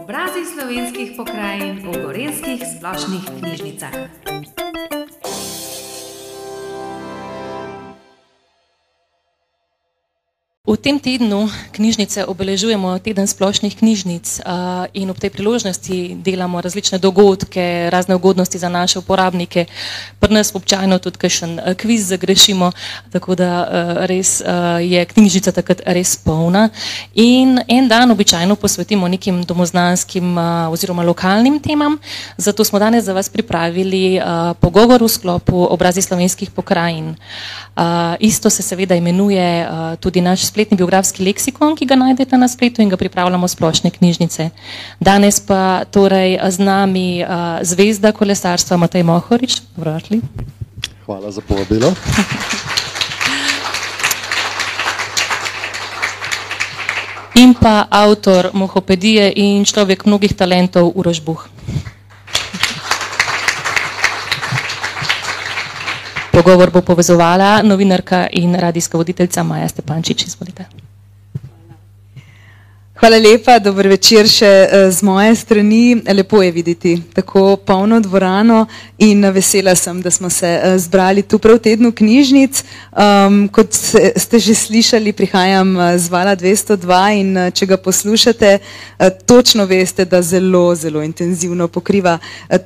Obrazi slovenskih pokrajin v gorenskih splošnih knjižnicah. V tem tednu knjižnice obeležujemo teden splošnih knjižnic in ob tej priložnosti delamo različne dogodke, razne ugodnosti za naše uporabnike. Pri nas občajno tudi kakšen kviz zagrešimo, tako da res je knjižnica takrat res polna. In en dan običajno posvetimo nekim domoznanskim oziroma lokalnim temam, zato smo danes za vas pripravili pogovor v sklopu Obrazi slovenskih pokrajin. Isto se seveda imenuje tudi naš spletni biografski leksikon, ki ga najdete na spletu in ga pripravljamo splošne knjižnice. Danes pa torej z nami zvezda kolesarstva Matej Mohorič, dobrodošli. Hvala za povabilo. In pa avtor Mohopedije in človek mnogih talentov Uroš Buh. Pogovor bo povezovala novinarka in radijska voditeljica Maja Stepančič, izvolite. Hvala lepa, dober večer še z moje strani. Lepo je videti tako polno dvorano in vesela sem, da smo se zbrali tu prav v tednu knjižnic. Kot ste že slišali, prihajam z vala dvesto dva in če ga poslušate, točno veste, da zelo, zelo intenzivno pokriva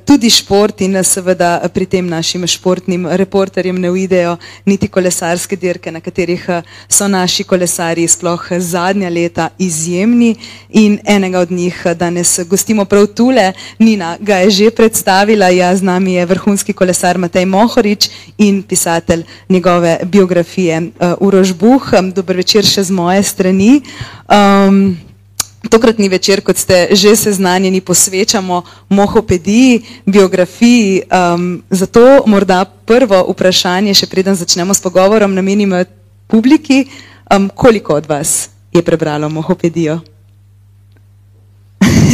tudi šport in seveda pri tem našim športnim reporterjem ne uidejo niti kolesarske dirke, na katerih so naši kolesarji sploh zadnja leta izjemni in enega od njih danes gostimo prav tule. Nina ga je že predstavila, ja, z nami je vrhunski kolesar Matej Mohorič in pisatelj njegove biografije Uroš Buh. Dober večer še z moje strani. Tokratni večer, kot ste že seznanjeni, posvečamo Mohopediji, biografiji, zato morda prvo vprašanje, še preden začnemo s pogovorom, namenim publiki. Koliko od vas je prebralo Mohopedijo?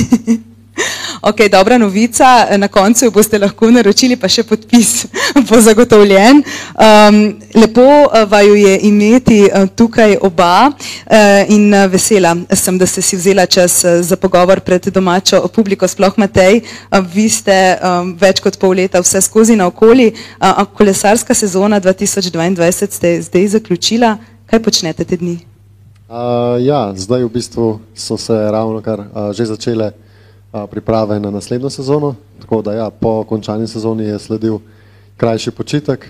Okej, dobra novica, na koncu jo boste lahko naročili, pa še podpis bo zagotovljen. Lepo vaju je imeti tukaj oba in vesela sem, da ste si vzela čas za pogovor pred domačo publiko, sploh Matej, vi ste več kot pol leta vseskozi naokoli, kolesarska sezona dva tisoč dvaindvajset ste zdaj zaključila, kaj počnete te dni? Ja, zdaj v bistvu so se ravnokar že začele priprave na naslednjo sezono, tako da ja, po končani sezoni je sledil krajši počitek,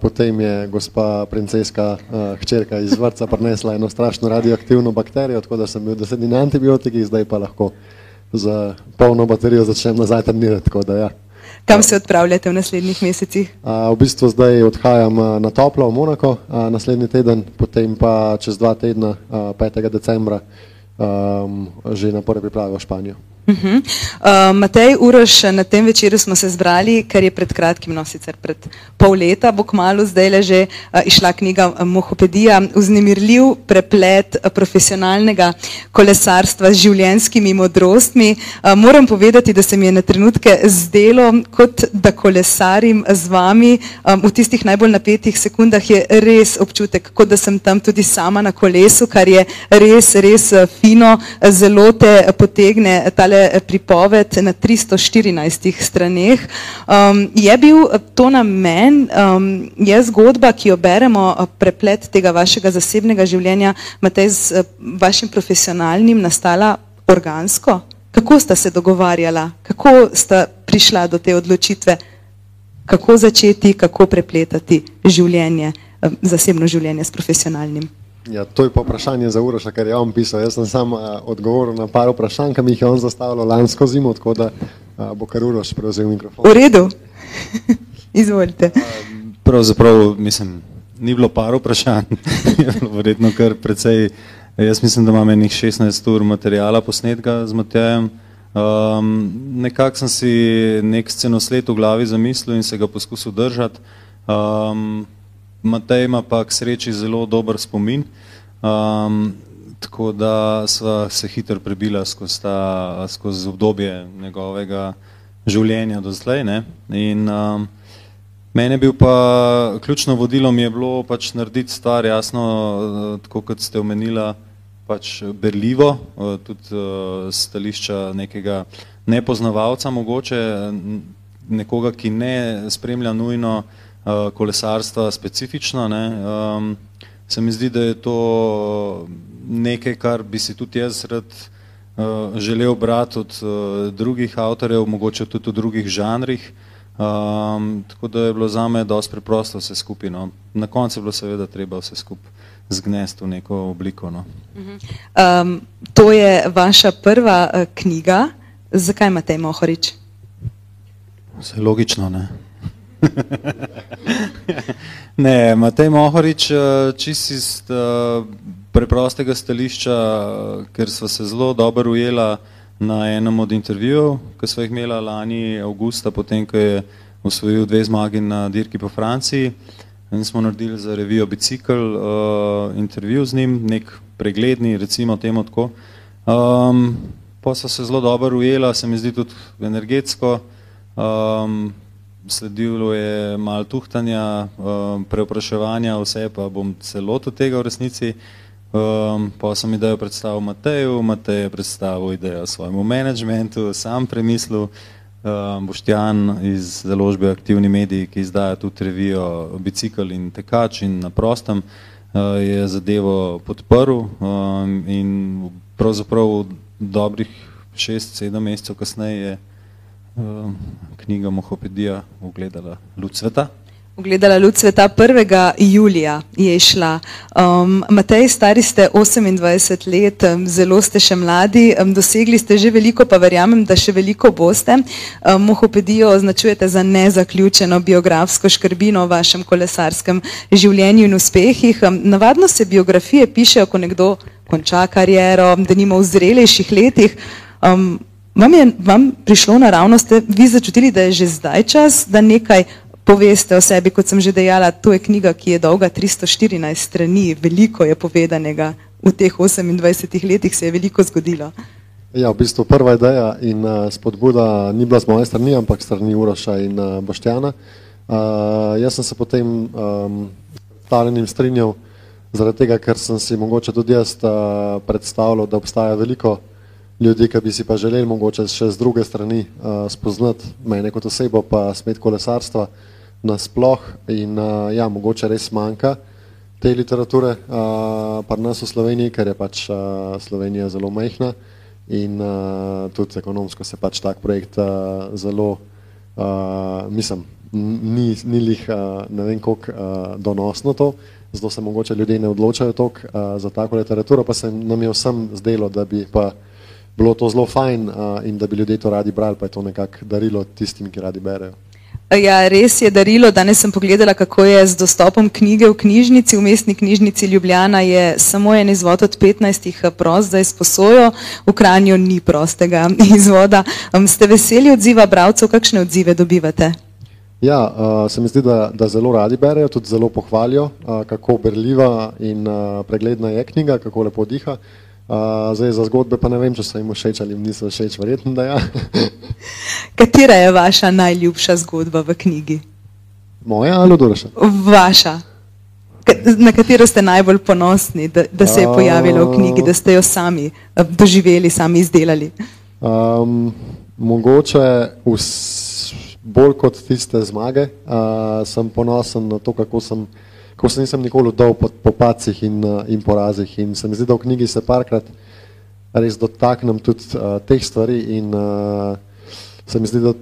potem je gospa princeska hčerka iz vrtca prinesla eno strašno radioaktivno bakterijo, tako da sem bil deset dni na antibiotikih, zdaj pa lahko s polno baterijo začnem nazaj trenirati, tako da ja. Kam se odpravljate v naslednjih mesecih? V bistvu zdaj odhajam na toplo v Monako naslednji teden, potem pa čez dva tedna, petega decembra, že na prve priprave v Španijo. Matej, Uroš, na tem večeru smo se zbrali, ker je pred kratkim, no, sicer pred pol leta bo kmalu zdajle že izšla knjiga Mohopedija, vznemirljiv preplet profesionalnega kolesarstva z življenjskimi modrostmi. Moram povedati, da se mi je na trenutke zdelo, kot da kolesarim z vami, v tistih najbolj napetih sekundah je res občutek, kot da sem tam tudi sama na kolesu, kar je res, res fino, zelo te potegne tale pripoved na tristo štirinajstih straneh. Je bil to namen, je zgodba, ki jo beremo, preplet tega vašega zasebnega življenja, Matej, z vašim profesionalnim nastala organsko? Kako sta se dogovarjala, kako sta prišla do te odločitve, kako začeti, kako prepletati življenje, zasebno življenje s profesionalnim? Ja, to je pa vprašanje za Uroša, ker je on pisal, jaz sem samo odgovoril na par vprašanj, ki mi jih je on zastavljal lansko zimo, tako da bo kar Uroš prevzel mikrofon. V redu, izvolite. Pravzaprav, mislim, ni bilo par vprašanj, je bilo verjetno kar precej, jaz mislim, da imam enih šestnajst ur materiala posnetka z Matejem. Nekako sem si neki scenosled v glavi zamislil in se ga poskusil držati. Matej ima pa k sreči zelo dober spomin, tako da sva se hitro prebila skozi ta, skozi obdobje njegovega življenja do zdajle, ne. In meni je bil pa, ključno vodilo mi je bilo pač narediti stvar, jasno, tako kot ste omenila, pač berljivo, tudi stališča nekega nepoznavalca mogoče, nekoga, ki ne spremlja nujno uh, kolesarstva specifično. Ne, um, se mi zdi, da je to nekaj, kar bi si tudi jaz rad uh, želel brati od uh, drugih avtorjev, mogoče tudi v drugih žanrih. Um, tako da je bilo za me dosti preprosto vse skupaj. No. Na koncu je bilo seveda treba vse skupaj zgnesti v neko obliko. No. Um, to je vaša prva uh, knjiga. Zakaj imate Mohorič? Vse logično, ne? ne, Matej Mohorič, čist iz uh, preprostega stališča, ker sva se zelo dobro ujela na enem od intervjujev, ki sva jih imela lani avgusta, potem, ko je osvojil dve zmagi na dirki po Franciji. In smo naredili za revijo Bicikl uh, intervju z njim, nek pregledni, recimo temu tako. Um, pa so se zelo dobro ujela, se mi zdi tudi energetsko. Um, sledilo je malo tuhtanja, um, preopraševanja, vse pa bom celo od tega v resnici. Um, pa sem idejo predstavil Mateju, Matej je predstavil idejo svojemu menedžmentu, sam premislil, um, Boštjan iz založbe Aktivni mediji, ki izdaja tudi revijo Bicikl in Tekač in na prostem, uh, je zadevo podprl um, in pravzaprav dobrih šest, sedem mesecev kasneje je knjiga Mohopedija ugledala luč sveta. Ugledala luč sveta 1. julija je šla. Um, Matej, stari ste 28 let, um, zelo ste še mladi, um, dosegli ste že veliko, pa verjamem, da še veliko boste. Um, Mohopedijo označujete za nezaključeno biografsko škrbino v vašem kolesarskem življenju in uspehih. Um, navadno se biografije pišejo, ko nekdo konča kariero, da nima v zrelejših letih. Um, vam je vam prišlo naravno, ste vi začutili, da je že zdaj čas, da nekaj poveste o sebi, kot sem že dejala, to je knjiga, ki je dolga 314 strani, veliko je povedanega, v teh 28 letih se je veliko zgodilo. Ja, v bistvu prva ideja in uh, spodbuda ni bila z moje strani, ampak strani Uroša in uh, Boštjana. Uh, jaz sem se potem um, taljenim strinjal, zaradi tega, ker sem si mogoče tudi jaz uh, predstavljal, da obstaja veliko ljudi, ki bi si pa želeli mogoče še z druge strani uh, spoznati mene kot osebo, pa smet kolesarstva. Uh, nasploh in uh, ja, mogoče res manjka te literature uh, pri nas v Sloveniji, ker je pač uh, Slovenija zelo majhna in uh, tudi ekonomsko se pač tak projekt uh, zelo, uh, mislim, ni, ni lih uh, ne vem koliko uh, donosno to, zato se mogoče ljudje ne odločajo toliko uh, za tako literaturo, pa se nam je vsem zdelo, da bi pa bilo to zelo fajn uh, in da bi ljudje to radi brali, pa je to nekako darilo tistim, ki radi berejo. Ja, res je darilo. Danes sem pogledala, kako je z dostopom knjige v knjižnici. V mestni knjižnici Ljubljana je samo en izvod od 15 eh, prost za izposojo, v Kranju ni prostega izvoda. Um, ste veseli odziva bravcev, kakšne odzive dobivate? Ja, uh, se mi zdi, da, da zelo radi berejo, tudi zelo pohvalijo, uh, kako berljiva in uh, pregledna je knjiga, kako lepo diha. Uh, zdaj za zgodbe pa ne vem, če so jim všeč ali jim niso všeč, verjetno da ja. Katera je vaša najljubša zgodba v knjigi? Moja ali Uroša? Vaša. Na katero ste najbolj ponosni, da, da se je pojavila v knjigi, da ste jo sami doživeli, sami izdelali? Um, mogoče vs, bolj kot tiste zmage, uh, sem ponosen na to, kako sem ko se nisem nikoli dal po, po pacih in, uh, in porazih. In se mi zdi, da v knjigi se parkrat res dotaknem tudi uh, teh stvari in uh, se mi zdi, da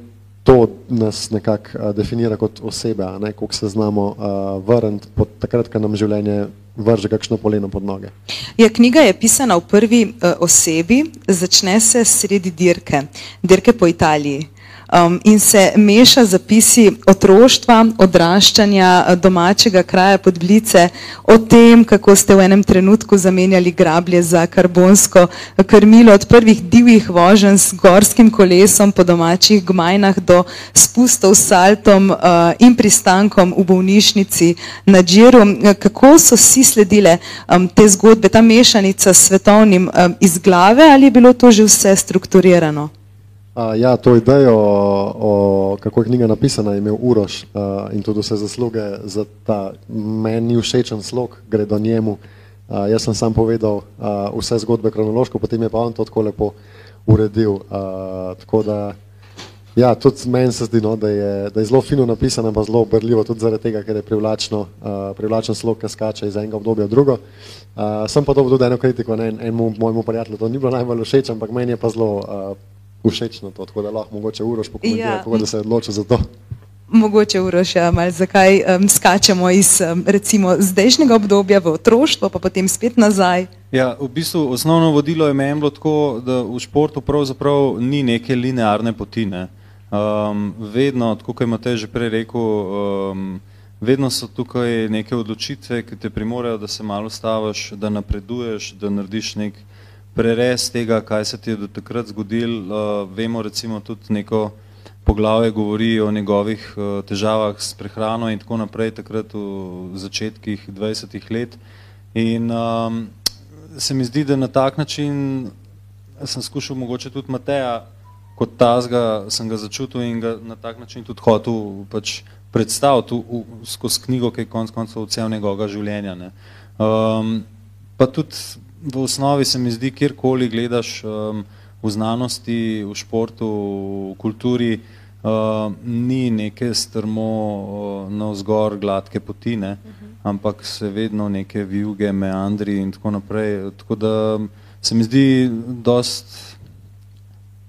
to nas nekako uh, definira kot osebe, ne, koliko se znamo uh, vrniti pod takrat, ko nam življenje vrže kakšno poleno pod noge. Ja, knjiga je pisana v prvi uh, osebi, začne se sredi dirke, dirke po Italiji um, in se meša zapisi otroštva, odraščanja domačega kraja pod Blice, o tem, kako ste v enem trenutku zamenjali grablje za karbonsko krmilo, od prvih divjih voženj s gorskim kolesom po domačih gmajnah do spustov s saltom uh, in pristankom v bolnišnici na Džiru. Kako so si sledile um, te zgodbe, ta mešanica s svetovnim um, iz glave ali je bilo to že vse strukturirano? Uh, ja, to idejo, o, kako je knjiga napisana, je imel Uroš uh, in tudi vse zasluge za ta meni všečen slog, gre do njemu, Uh, jaz sem sam povedal uh, vse zgodbe kronološko, potem je pa on to tako lepo uredil. Uh, tako da, ja, tudi meni se zdi, no, da, je, da je zelo fino napisano, pa zelo obrljivo, tudi zaradi tega, ker je privlačno, uh, privlačen slog, ki skače iz enega obdobja v drugo. Uh, sem pa dobil tudi eno kritiko, ne, en, enemu mojemu prijatelju to ni bilo najbolj všeč, ampak meni je pa zelo uh, všečno to, tako da lahko mogoče uroš pokomentira, ja. kako da se je odločil za to. Mogoče Uroša, malo zakaj um, skačemo iz um, recimo zdajšnjega obdobja v otroštvo, pa potem spet nazaj. Ja, v bistvu osnovno vodilo je meni bilo tako, da v športu pravzaprav ni neke linearne poti. Ne. Um, vedno, tako kot imate že prej rekel, um, vedno so tukaj neke odločitve, ki te primorajo, da se malo staviš, da napreduješ, da narediš nek prerez tega, kaj se ti je do takrat zgodil. Uh, vemo recimo tudi neko poglavje govori o njegovih uh, težavah s prehrano in tako naprej, takrat v začetkih 20 let. In um, se mi zdi, da na tak način sem skušal mogoče tudi Mateja kot tazga, sem ga začutil in ga na tak način tudi hotel pač predstaviti skozi knjigo, ki je konc koncev cel njegovega življenja. Ne. Um, pa tudi v osnovi se mi zdi, kjerkoli gledaš um, v znanosti, v športu, v kulturi, uh, ni neke strmo uh, na vzgor gladke poti, ne? uh -huh. ampak se vedno neke vijuge, meandri in tako naprej. Tako da se mi zdi dost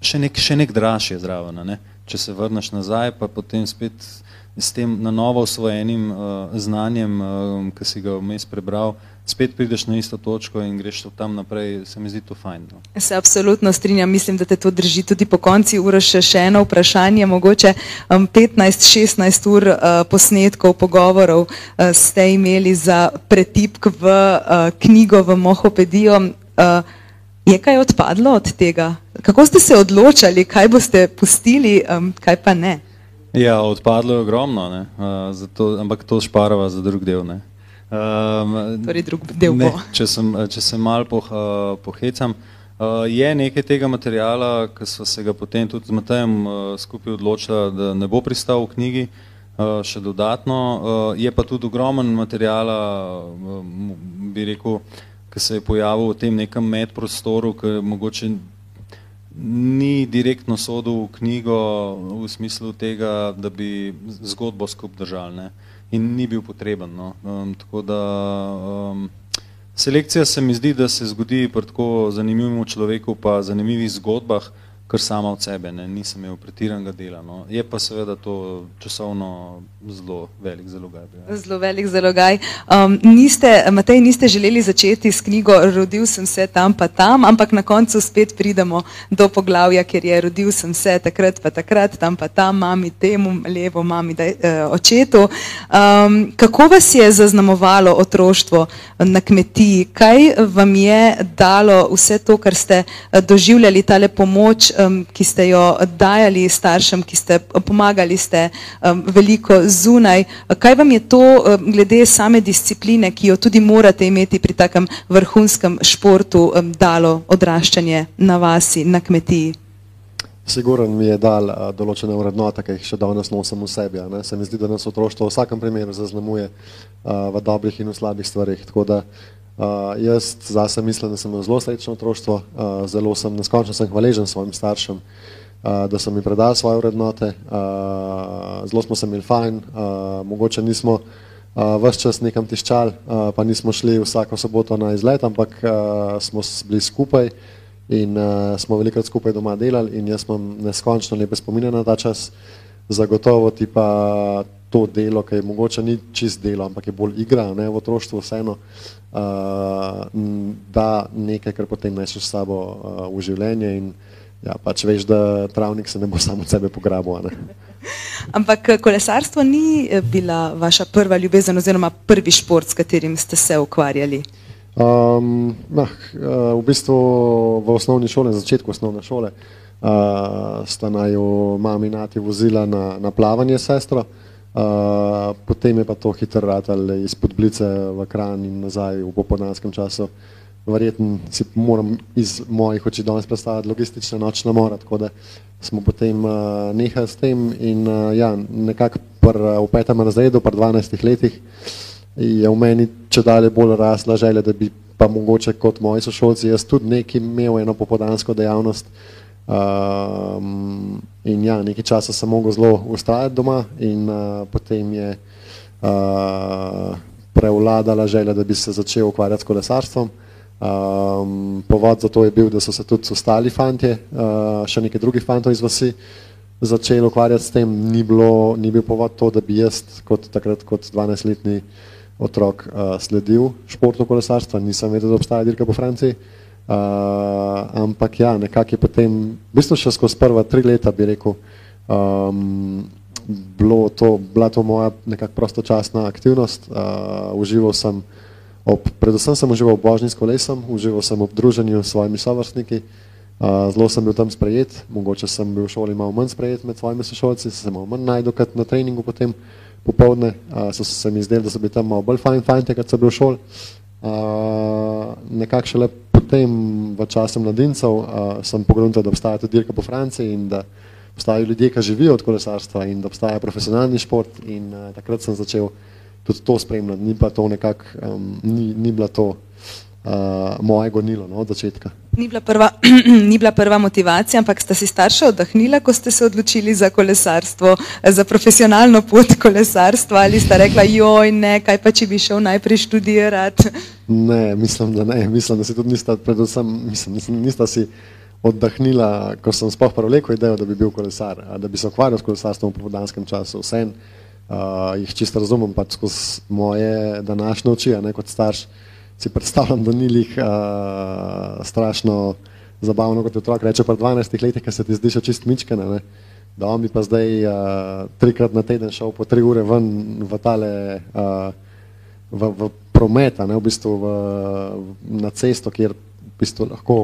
še nek, še nek draž je zraven, ne? če se vrneš nazaj, pa potem spet s tem na novo osvojenim uh, znanjem, uh, ki si ga vmes prebral, spet prideš na isto točko in greš tam naprej, se mi zdi to fajn. No. Se absolutno strinjam, mislim, da te to drži tudi po konci ure še, še eno vprašanje, mogoče um, 15-16 ur uh, posnetkov, pogovorov uh, ste imeli za pretipk v uh, knjigo, v Mohopedijo. Uh, je kaj odpadlo od tega? Kako ste se odločali, kaj boste pustili, um, kaj pa ne? Ja, odpadlo je ogromno, uh, zato, ampak to šparava za drug del. Ne? Um, torej, drug del ne, če, sem, če se mal poh, uh, pohecam, uh, je nekaj tega materijala, ki so se ga potem tudi z Matejem uh, skupaj odločila, da ne bo pristal v knjigi uh, še dodatno. Uh, je pa tudi ogromen materijala, uh, bi rekel, ki se je pojavil v tem nekem medprostoru, ki mogoče ni direktno sodil v knjigo v smislu tega, da bi zgodbo skup držali. Ne. In ni bil potreben. No. Um, tako da um, selekcija se mi zdi, da se zgodi pri tako zanimivem človeku pa zanimivih zgodbah, kar sama od sebe, ne, nisem imel pretiranega dela. No. Je pa seveda to časovno zelo velik zalogaj. Ja. Zelo velik zalogaj. Um, niste, Matej, niste želeli začeti s knjigo Rodil sem se tam pa tam, ampak na koncu spet pridemo do poglavja, ker je rodil sem se takrat pa takrat, tam pa tam, mami temu, levo, mami daj, uh, očetu. Um, kako vas je zaznamovalo otroštvo na kmetiji? Kaj vam je dalo vse to, kar ste uh, doživljali, tale pomoč, um, ki ste jo dajali staršem, ki ste pomagali ste um, veliko zunaj. Kaj vam je to um, glede same discipline, ki jo tudi morate imeti pri takem vrhunskem športu, um, dalo odraščanje na vasi, na kmetiji? Siguren mi je dal a, določene vrednote, ki jih še danes nosim v sebi. Ne? Se mi zdi, da nas otroštvo v vsakem primeru zaznamuje a, v dobrih in v slabih stvarih. Tako da Uh, jaz zase mislim, da sem imel zelo srečno otroštvo, uh, zelo sem neskončno sem hvaležen svojim staršem, uh, da so mi predali svoje vrednote, uh, zelo smo se imeli fajn, uh, mogoče nismo uh, vse čas nekam tiščali, uh, pa nismo šli vsako soboto na izlet, ampak uh, smo bili skupaj in uh, smo velikrat skupaj doma delali in jaz imam neskončno lepe spomine na ta čas, zagotovo ti pa to delo, ki je mogoče ni čist delo, ampak je bolj igra ne, v otroštvu vseeno, uh, da nekaj, kar potem neseš s sabo uh, v življenje in ja, pač veš, da travnik se ne bo samo od sebe pograbil. Ampak kolesarstvo ni bila vaša prva ljubezen oziroma prvi šport, s katerim ste se ukvarjali? Um, nah, v bistvu v osnovni šoli, na začetku osnovne šole, uh, sta naju mami in ati vozila na, na plavanje sestro. Uh, potem je pa to hitro ratal iz Podblice v Kran in nazaj v popodanskem času. Verjetno si moram iz mojih oči danes predstavljati logistične nočne mora, tako da smo potem uh, nehali s tem in uh, ja, nekako v petem razredu, pri 12 letih, je v meni če dalje bolj rasla želja, da bi pa mogoče kot moji sošolci, jaz tudi nekaj imel eno popodansko dejavnost. Um, in ja, nekaj časa sem mogel zelo ustrajati doma in uh, potem je uh, prevladala želja, da bi se začel ukvarjati s kolesarstvom. Um, povod za to je bil, da so se tudi ostali fantje, uh, še nekaj drugih fantov iz vasi, začeli ukvarjati s tem. Ni, bilo, ni bil povod to, da bi jaz kot takrat kot 12-letni otrok uh, sledil športu kolesarstva, nisem vedel, da obstaja dirka po Franciji. Uh, ampak ja, nekako je potem, v bistvu še skozi prva tri leta bi rekel, um, bilo to, bila to moja nekako prostočasna aktivnost. Uh, užival sem, ob, predvsem sem užival v božni s kolesom, užival sem ob druženju s svojimi sovrstniki, uh, zelo sem bil tam sprejet, mogoče sem bil v šoli malo manj sprejet med svojimi sošolci, sem se malo manj najdel kot na treningu potem popovdne, uh, so se mi zdeli, da so bili tam malo bolj fajn fajn, kot so bili v šoli. Uh, nekako šele potem v času mladincev uh, sem pogruntal, da obstaja tudi dirka po Franciji in da obstajajo ljudje, ki živijo od kolesarstva in da obstaja profesionalni šport in uh, takrat sem začel tudi to spremljati. Ni pa to nekako, um, ni, ni bila to moje gonilo no, od začetka. Ni bila, prva, ni bila prva motivacija, ampak sta si starša oddahnila, ko ste se odločili za kolesarstvo, za profesionalno pot kolesarstva ali sta rekla, joj, ne, kaj pa če bi šel najprej študirati? Ne, mislim, da ne. Mislim, da si tudi nista, predvsem, mislim, mislim, nista si oddahnila, ko sem sploh prevlekel idejo, da bi bil kolesar, da bi se ukvarjal s kolesarstvom v popodanskem času. Vse uh, jih čisto razumem, pač skozi moje današnje oči, ne kot starš, si predstavljam, da ni lih uh, strašno zabavno, kot je otrok reče, pred 12 leti, ki se ti zdi še čist mičkene, ne? da on bi pa zdaj uh, trikrat na teden šel po tri ure ven v tale, uh, v, v prometa, ne, v bistvu v, na cesto, kjer v bistvu lahko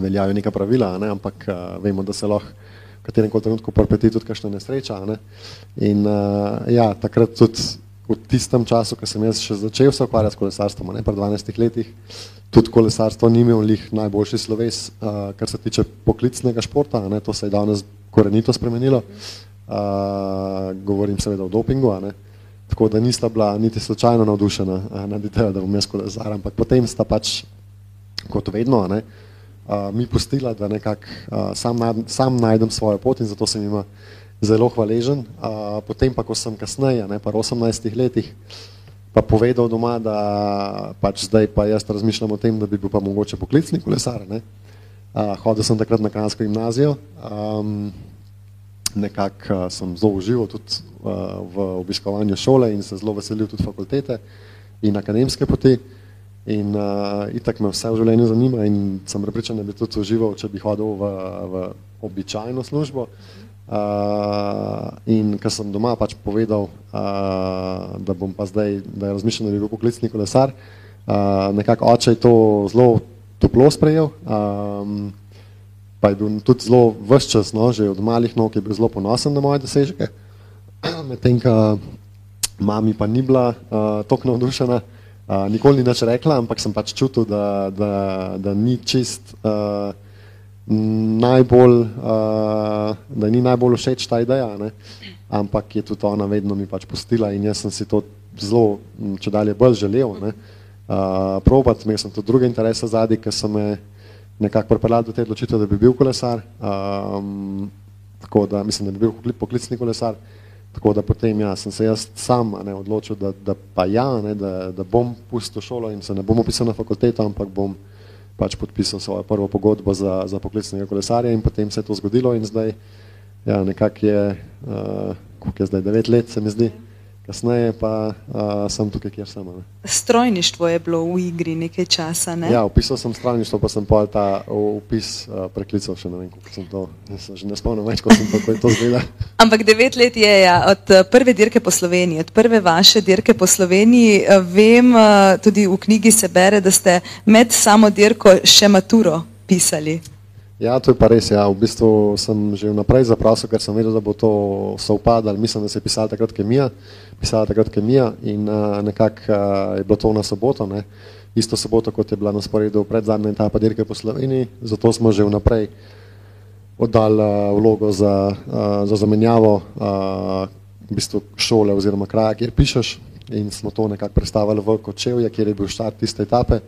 veljajo neka pravila, ne, ampak uh, vemo, da se lahko v katerem koli trenutku pripeti tudi kakšna nesreča. Ne. In uh, ja, takrat tudi v tistem času, ko sem jaz še začel se ukvarjati s kolesarstvom, ne, pred 12 letih, tudi kolesarstvo ni imel lih najboljši sloves, uh, kar se tiče poklicnega športa, ne, to se je danes korenito spremenilo. Uh, govorim seveda o dopingu, ne. Uh, Tako da nista bila niti slučajno navdušena nad idejo, da bom jaz kolesar, ampak potem sta pač, kot vedno, ne, uh, mi pustila, da nekako uh, sam, sam najdem svojo pot in zato sem jima zelo hvaležen. Uh, potem pa, ko sem kasneje, ne, pa v 18 letih, pa povedal doma, da pač zdaj pa jaz razmišljam o tem, da bi bil pa mogoče poklicni kolesar. Ne. Uh, hodil sem takrat na kanadsko gimnazijo. Um, nekako sem zelo užival tudi uh, v obiskovanju šole in se zelo veselil tudi fakultete in akademske poti. In uh, itak me vse v življenju zanima in sem prepričan, da bi tudi užival, če bi hodil v, v običajno službo. Uh, in ker sem doma pač povedal, uh, da bom pa zdaj, da je razmišljal, da bi bil poklicni kolesar, uh, nekako oče je to zelo toplo sprejel. Um, pa je bil tudi zelo vse čas, no, že od malih nog je bil zelo ponosen na moje dosežke. Medtem, ko mami pa ni bila uh, tako navdušena, uh, nikoli ni nič rekla, ampak sem pač čutil, da, da, da ni čist uh, najbolj, uh, da ni najbolj všeč ta ideja, ne? ampak je tudi ona vedno mi pač pustila in jaz sem si to zelo, če dalje bolj želel, ne? Uh, probat, imel sem tudi druge interese zadnji, ker so me nekako pripeljali do te odločitve, da bi bil kolesar, um, tako da mislim, da bi bil poklicni kolesar, tako da potem ja, sem se jaz sam ne, odločil, da, da pa ja, ne, da, da bom pustil šolo in se ne bom upisal na fakulteto, ampak bom pač podpisal svojo prvo pogodbo za, za poklicnega kolesarja in potem se je to zgodilo in zdaj ja, nekako je, uh, koliko je zdaj, devet let se mi zdi, kasneje pa uh, sem tukaj, kjer sem. Ne. Strojništvo je bilo v igri nekaj časa, ne? Ja, upisal sem strojništvo, pa sem pa ta upis uh, preklical še ne vem, kako sem to, nisem že ne spomnil več, ko sem to, ko to zgleda. Ampak devet let je ja, od prve dirke po Sloveniji, od prve vaše dirke po Sloveniji. Vem, tudi v knjigi se bere, da ste med samo dirko še maturo pisali. Ja, to je pa res. Ja. V bistvu sem že vnaprej zaprosil, ker sem vedel, da bo to sovpadalo. Mislim, da se je pisala takrat kemija, pisala takrat kemija in uh, nekako uh, je bilo to na soboto, ne. isto soboto, kot je bila na sporedu pred zadnja etapa dirke po Sloveniji, zato smo že vnaprej oddali uh, vlogo za, uh, za zamenjavo uh, v bistvu šole oziroma kraja, kjer pišeš in smo to nekako predstavili v Kočevje, kjer je bil štart tiste etape.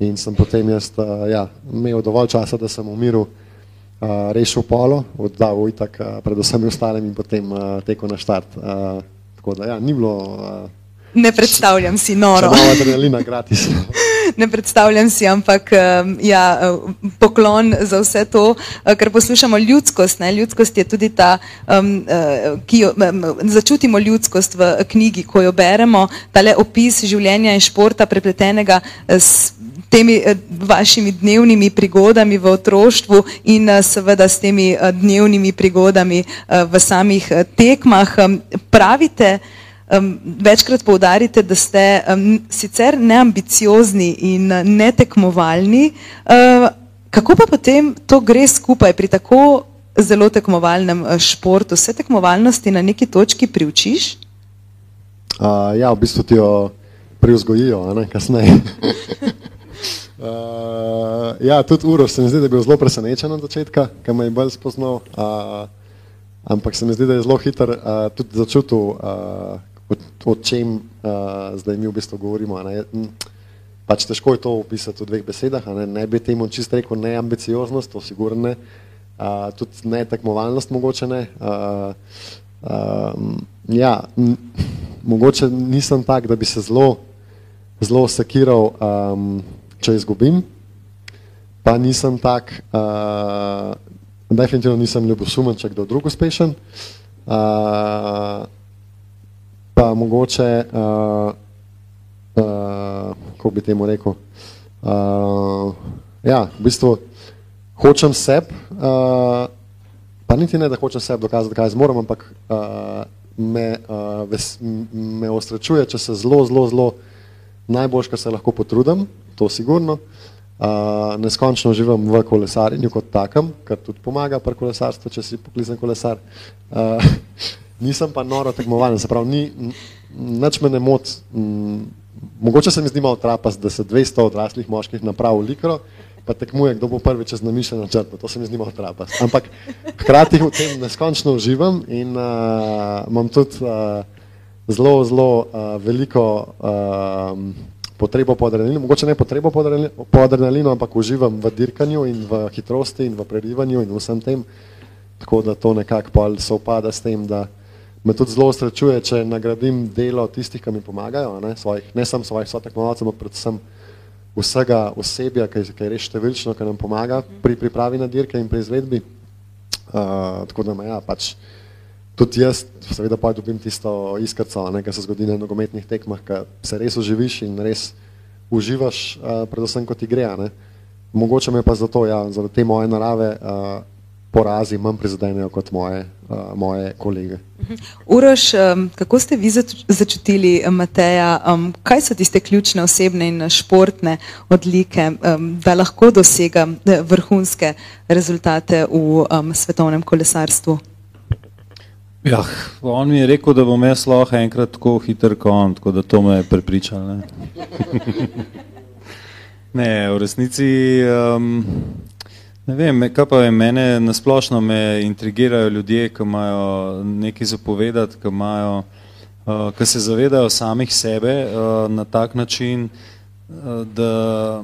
In sem potem jaz uh, ja, imel dovolj časa, da sem v miru uh, rešil polo, oddal ujtak uh, predvsem ostalim in potem uh, tekel na štart. Uh, tako da ja, ni bilo... Uh, ne predstavljam si noro. Nova adrenalina gratis. ne predstavljam si, ampak ja, poklon za vse to, ker poslušamo ljudskost. Ne? Ljudskost je tudi ta, um, ki jo začutimo ljudskost v knjigi, ko jo beremo, tale opis življenja in športa prepletenega s temi vašimi dnevnimi prigodami v otroštvu in seveda s temi dnevnimi prigodami v samih tekmah. Pravite, um, večkrat poudarite, da ste um, sicer neambiciozni in netekmovalni. Uh, kako pa potem to gre skupaj pri tako zelo tekmovalnem uh, športu? Vse tekmovalnosti na neki točki priučiš? Uh, ja, v bistvu ti jo privzgojijo, ne kasneje. uh, ja, tudi Uro se mi zdi, da je bil zelo presenečen od začetka, ker me je bolj spoznal. Uh, ampak se mi zdi, da je zelo hiter uh, tudi začutil, uh, o čem uh, zdaj mi v bistvu govorimo. Pač težko je to opisati v dveh besedah, ne, ne bi temu čisto rekel neambicioznost, to sigurno ne, uh, tudi ne tekmovalnost mogoče ne. Uh, uh, ja, mogoče nisem tak, da bi se zelo, zelo sekiral, um, če izgubim, pa nisem tak, uh, definitivno nisem ljubosumen, če kdo drug uspešen. Uh, pa mogoče, uh, uh, kako bi temu rekel, uh, ja, v bistvu hočem seb, uh, pa niti ne, da hočem seb dokazati, kaj zmorem, ampak uh, me, uh, ves, me ostračuje, če se zelo, zelo, zelo najboljš, kar se lahko potrudim, to sigurno. Uh, neskončno živim v kolesarjenju kot takem, kar tudi pomaga pri kolesarstvu, če si poklizen kolesar. Uh, nisem pa noro tekmovalen, se pravi, ni, nič me ne mot. M, mogoče se mi zdi malo trapast, da se 200 odraslih moških napravi v likro, pa tekmuje, kdo bo prvi čez namišljen načrt, to se mi zdi malo trapast. Ampak hkrati v tem neskončno uživam in uh, imam tudi uh, zelo, zelo uh, veliko uh, potrebo po adrenalinu, mogoče ne potrebo po adrenalinu, po adrenalinu, ampak uživam v dirkanju in v hitrosti in v prerivanju in vsem tem, tako da to nekako se upada s tem, da me tudi zelo srečuje, če nagradim delo tistih, ki mi pomagajo, ne, svojih, ne samo svojih sotekmovalcev, ampak predvsem vsega osebja, ki, ki je res številčno, ki nam pomaga pri pripravi na dirke in pri izvedbi. Uh, tako da me ja, pač tudi jaz seveda pa dobim tisto iskrco, kar se zgodi na nogometnih tekmah, ki se res oživiš in res uživaš, uh, predvsem kot ti gre. Ne. Mogoče me pa zato, ja, zaradi te moje narave, uh, porazi manj prizadenejo kot moje, uh, moje kolege. Uroš, um, kako ste vi začutili Mateja, um, kaj so tiste ključne osebne in športne odlike, um, da lahko dosega eh, vrhunske rezultate v um, svetovnem kolesarstvu? Ja, on mi je rekel, da bom jaz lahko enkrat tako hiter kot on, tako da to me je prepričal. Ne, ne v resnici um, Ne vem, kaj pa je mene, nasplošno me intrigirajo ljudje, ki imajo nekaj zapovedati, ki, imajo, uh, ki se zavedajo samih sebe uh, na tak način, uh, da,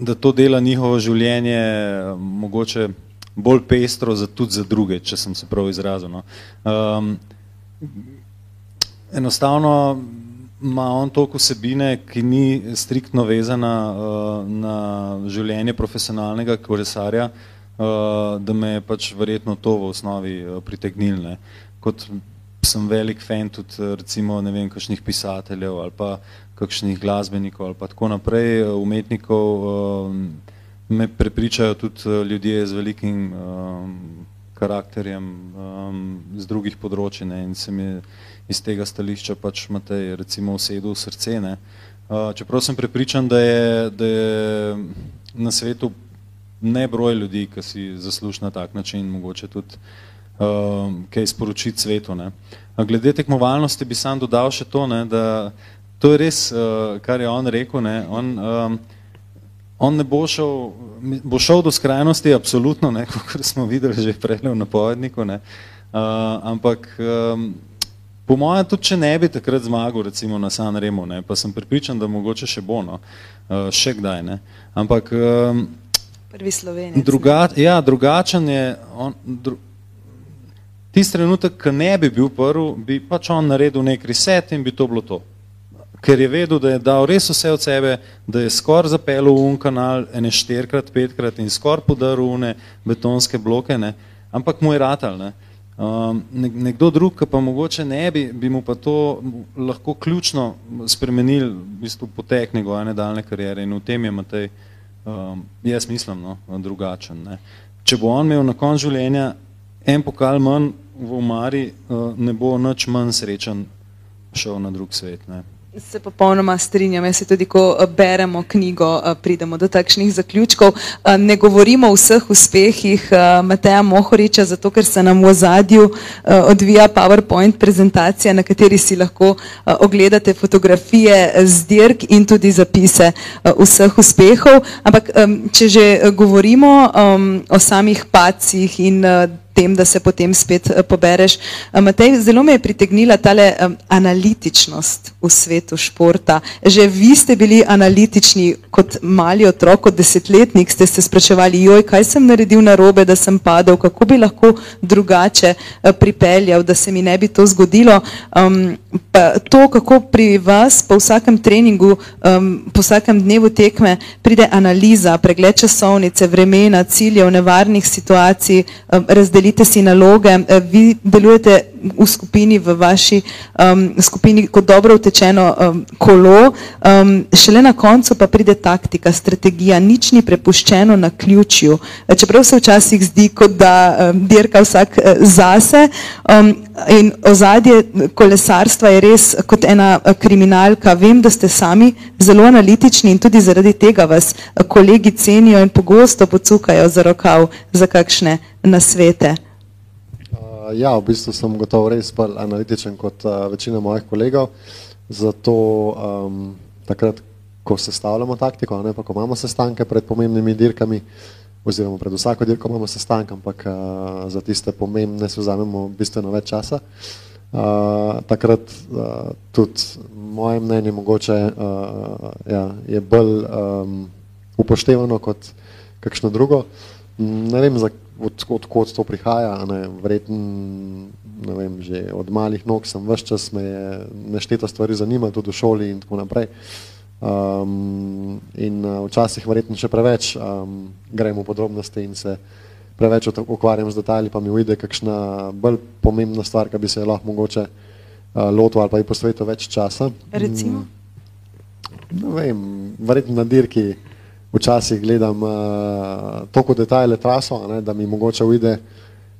da to dela njihovo življenje uh, mogoče bolj pestro za, tudi za druge, če sem se prav izrazil. No. Um, enostavno ima on toliko vsebine, ki ni striktno vezana uh, na življenje profesionalnega kolesarja, uh, da me je pač verjetno to v osnovi uh, pritegnilne. Kot sem velik fan tudi recimo, ne vem, kakšnih pisateljev ali pa kakšnih glasbenikov ali pa tako naprej, umetnikov, uh, me prepričajo tudi ljudje z velikim um, karakterjem um, z drugih področji ne, in se mi je iz tega stališča pač Matej recimo usedel v srce. Ne. Uh, čeprav sem prepričan, da je, da je na svetu nebroj ljudi, ki si zasluži na tak način mogoče tudi uh, kaj sporočiti svetu. Ne. Glede tekmovalnosti bi sam dodal še to, ne, da to je res, uh, kar je on rekel, ne, on, um, on ne bo šel, bo šel do skrajnosti, absolutno, kot smo videli že prej v napovedniku, ne, uh, ampak um, Po mojem, tudi če ne bi takrat zmagal, recimo na San Remo, ne, pa sem pripričan, da mogoče še bo, no, uh, še kdaj. Ne. Ampak um, Prvi Sloveniji. druga, ja, drugačen je. On, dru, Tisti trenutek, ko ne bi bil prvi, bi pač on naredil nek reset in bi to bilo to. Ker je vedel, da je dal res vse od sebe, da je skoraj zapeljal v un kanal ene štirikrat, petkrat in skoraj podaril une betonske bloke, ne. ampak mu je ratal. Ne. Um, nekdo drug, ki pa mogoče ne bi, bi mu pa to lahko ključno spremenil v bistvu potek njegove nadaljne karijere in v tem je Matej, um, jaz mislim, no, drugačen. Ne. Če bo on imel na koncu življenja en pokal manj v omari, uh, ne bo nič manj srečen šel na drug svet. Ne. Se popolnoma strinjam. Jaz se tudi, ko eh, beremo knjigo, eh, pridemo do takšnih zaključkov. Eh, ne govorimo o vseh uspehih Mateja Mohoriča, zato ker se nam v ozadju odvija PowerPoint prezentacija, na kateri si lahko ogledate fotografije z dirk in tudi zapise vseh uspehov. Ampak, če že govorimo o samih pacih in tem, da se potem spet uh, pobereš. Uh, Matej, zelo me je pritegnila tale analitičnost v svetu športa. Že vi ste bili analitični kot mali otrok, kot desetletnik, ste se spraševali, joj, kaj sem naredil narobe, da sem padel, kako bi lahko drugače uh, pripeljal, da se mi ne bi to zgodilo. Um, to, kako pri vas po vsakem treningu, um, po vsakem dnevu tekme pride analiza, pregled časovnice, vremena, ciljev, nevarnih situacij, um, razdelitev delite si naloge, eh, vi delujete v skupini, v vaši um, skupini kot dobro utečeno um, kolo, um, šele na koncu pa pride taktika, strategija, nič ni prepuščeno na ključju. Eh, čeprav se včasih zdi, kot da um, dirka vsak uh, zase um, in ozadje kolesarstva je res kot ena kriminalka. Vem, da ste sami zelo analitični in tudi zaradi tega vas kolegi cenijo in pogosto pocukajo za rokav za kakšne nasvete. Uh, ja, v bistvu sem gotovo res bolj analitičen kot uh, večina mojih kolegov. Zato um, takrat, ko sestavljamo taktiko, ne pa ko imamo sestanke pred pomembnimi dirkami, oziroma pred vsako dirko imamo sestanke, ampak uh, za tiste pomembne se vzamemo bistveno več časa. Uh, takrat uh, tudi moje mnenje mogoče uh, ja, je bolj um, upoštevano kot kakšno drugo. Ne vem, zakaj odkot od to prihaja. Ne, vreten, ne vem, že od malih nog sem vse čas me je nešteta stvari zanima, tudi v šoli in tako naprej. Um, in uh, včasih verjetno še preveč um, gremo v podrobnosti in se preveč ukvarjam z detajli, pa mi ujde kakšna bolj pomembna stvar, ki bi se lahko mogoče uh, lotil ali pa ji posvetil več časa. Recimo? Um, ne vem, verjetno na dirki včasih gledam uh, toliko detajle traso, ne, da mi mogoče uide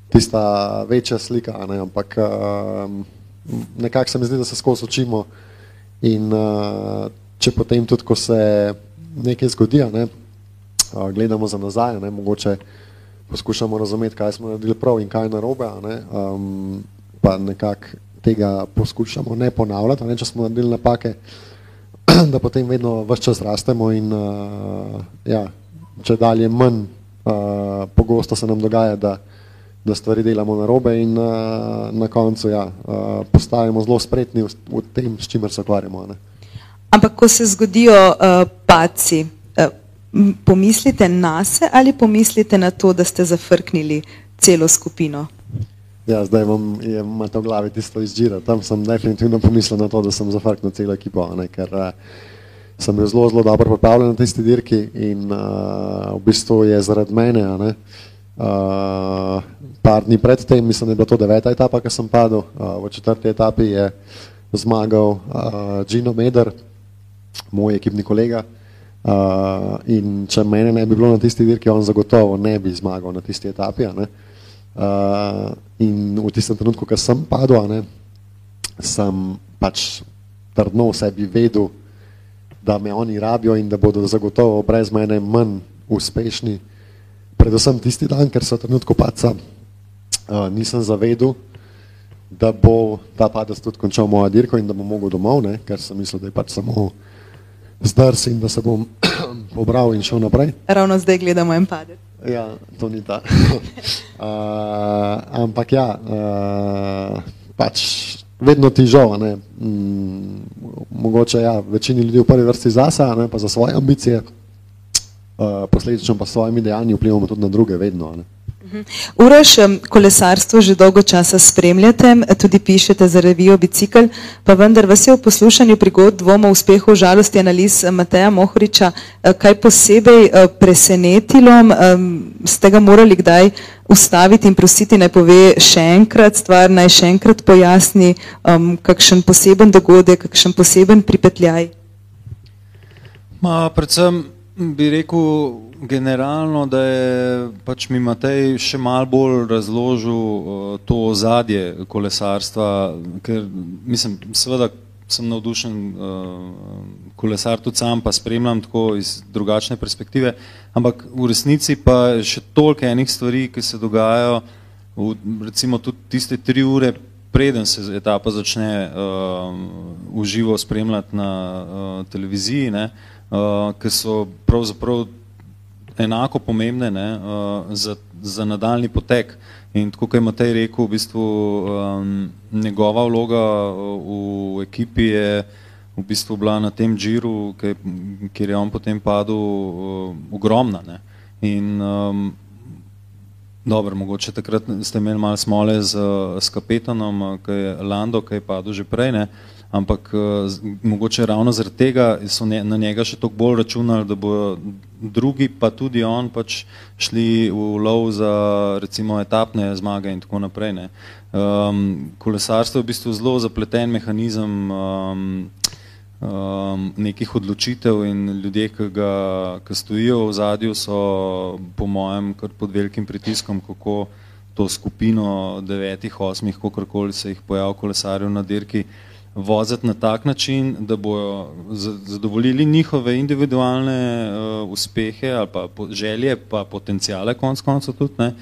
tista večja slika, ne, ampak uh, nekako se mi zdi, da se skozi učimo in uh, če potem tudi, ko se nekaj zgodi, ne, uh, gledamo za nazaj, ne, mogoče poskušamo razumeti, kaj smo naredili prav in kaj narobe, ne, um, pa nekako tega poskušamo ne ponavljati, ne, če smo naredili napake, uh, da potem vedno vse čas rastemo in uh, ja, če dalje manj uh, pogosto se nam dogaja, da, da stvari delamo na robe in uh, na koncu ja, uh, postajamo zelo spretni v, v tem, s čimer se ukvarjamo. Ne. Ampak, ko se zgodijo uh, paci, uh, pomislite na se ali pomislite na to, da ste zafrknili celo skupino? Ja, zdaj imam, to v glavi tisto izžira. Tam sem definitivno pomislil na to, da sem zafrknil celo ekipo, ne, ker uh, sem bil zelo, zelo dobro pripravljen na tisti dirki in uh, v bistvu je zaradi mene, ne, uh, par dni pred tem, mislim, da je bila to deveta etapa, ki sem padel, uh, v četrti etapi je zmagal uh, Gino Meder, moj ekipni kolega. Uh, in če mene ne bi bilo na tisti dirki, on zagotovo ne bi zmagal na tisti etapi. Ne. Uh, Uh, in v tistem trenutku, ko sem padel, ne, sem pač trdno v sebi vedel, da me oni rabijo in da bodo zagotovo brez mene manj uspešni. Predvsem tisti dan, ker so v trenutku paca, uh, nisem zavedel, da bo ta padec tudi končal moja dirko in da bom mogel domov, ne, ker sem mislil, da je pač samo zdrs in da se bom pobral in šel naprej. Ravno zdaj gledamo en padec. Ja, to ni ta. uh, ampak ja, uh, pač vedno ti žal, ne. Mm, mogoče ja, večini ljudi v prvi vrsti zase, ne, pa za svoje ambicije, uh, posledično pa s svojimi dejanji vplivamo tudi na druge vedno, ne. Uroš, em, kolesarstvo že dolgo časa spremljate, tudi pišete za revijo Bicikl, pa vendar vas je v poslušanju prigod dvoma uspehu žalosti analiz Mateja Mohoriča eh, kaj posebej eh, presenetilo, ste ga morali kdaj ustaviti in prositi naj pove še enkrat stvar, naj še enkrat pojasni kakšen poseben dogodek, kakšen poseben pripetljaj. Ma, predvsem bi rekel generalno, da je pač mi Matej še mal bolj razložil uh, to ozadje kolesarstva, ker mislim, seveda sem navdušen uh, kolesar tudi sam, pa spremljam tako iz drugačne perspektive, ampak v resnici pa še toliko enih stvari, ki se dogajajo, v, recimo tudi tiste tri ure preden se etapa začne uh, v živo spremljati na uh, televiziji, ne, uh, ki so pravzaprav enako pomembne ne, uh, za, za nadaljni potek. In tako, kot je Matej rekel, v bistvu um, njegova vloga v ekipi je v bistvu bila na tem džiru, kjer je on potem padel, uh, ogromna. Ne. In um, dobro, mogoče takrat ste imeli malo smole z, s kapetanom, ki je Lando, ki je padel že prej, ne, ampak z, mogoče ravno zaradi tega so ne, na njega še toliko bolj računali, da bodo drugi, pa tudi on pač šli v lov za recimo etapne zmage in tako naprej. Ne. Um, kolesarstvo je v bistvu zelo zapleten mehanizem um, um, nekih odločitev in ljudje, ki, ga, ki stojijo v zadju, so po mojem kar pod velikim pritiskom, kako to skupino devetih, osmih, kakorkoli se jih pojav kolesarjev na dirki, voziti na tak način, da bojo zadovoljili njihove individualne uh, uspehe ali pa želje, pa potencijale konc koncev tudi, ne,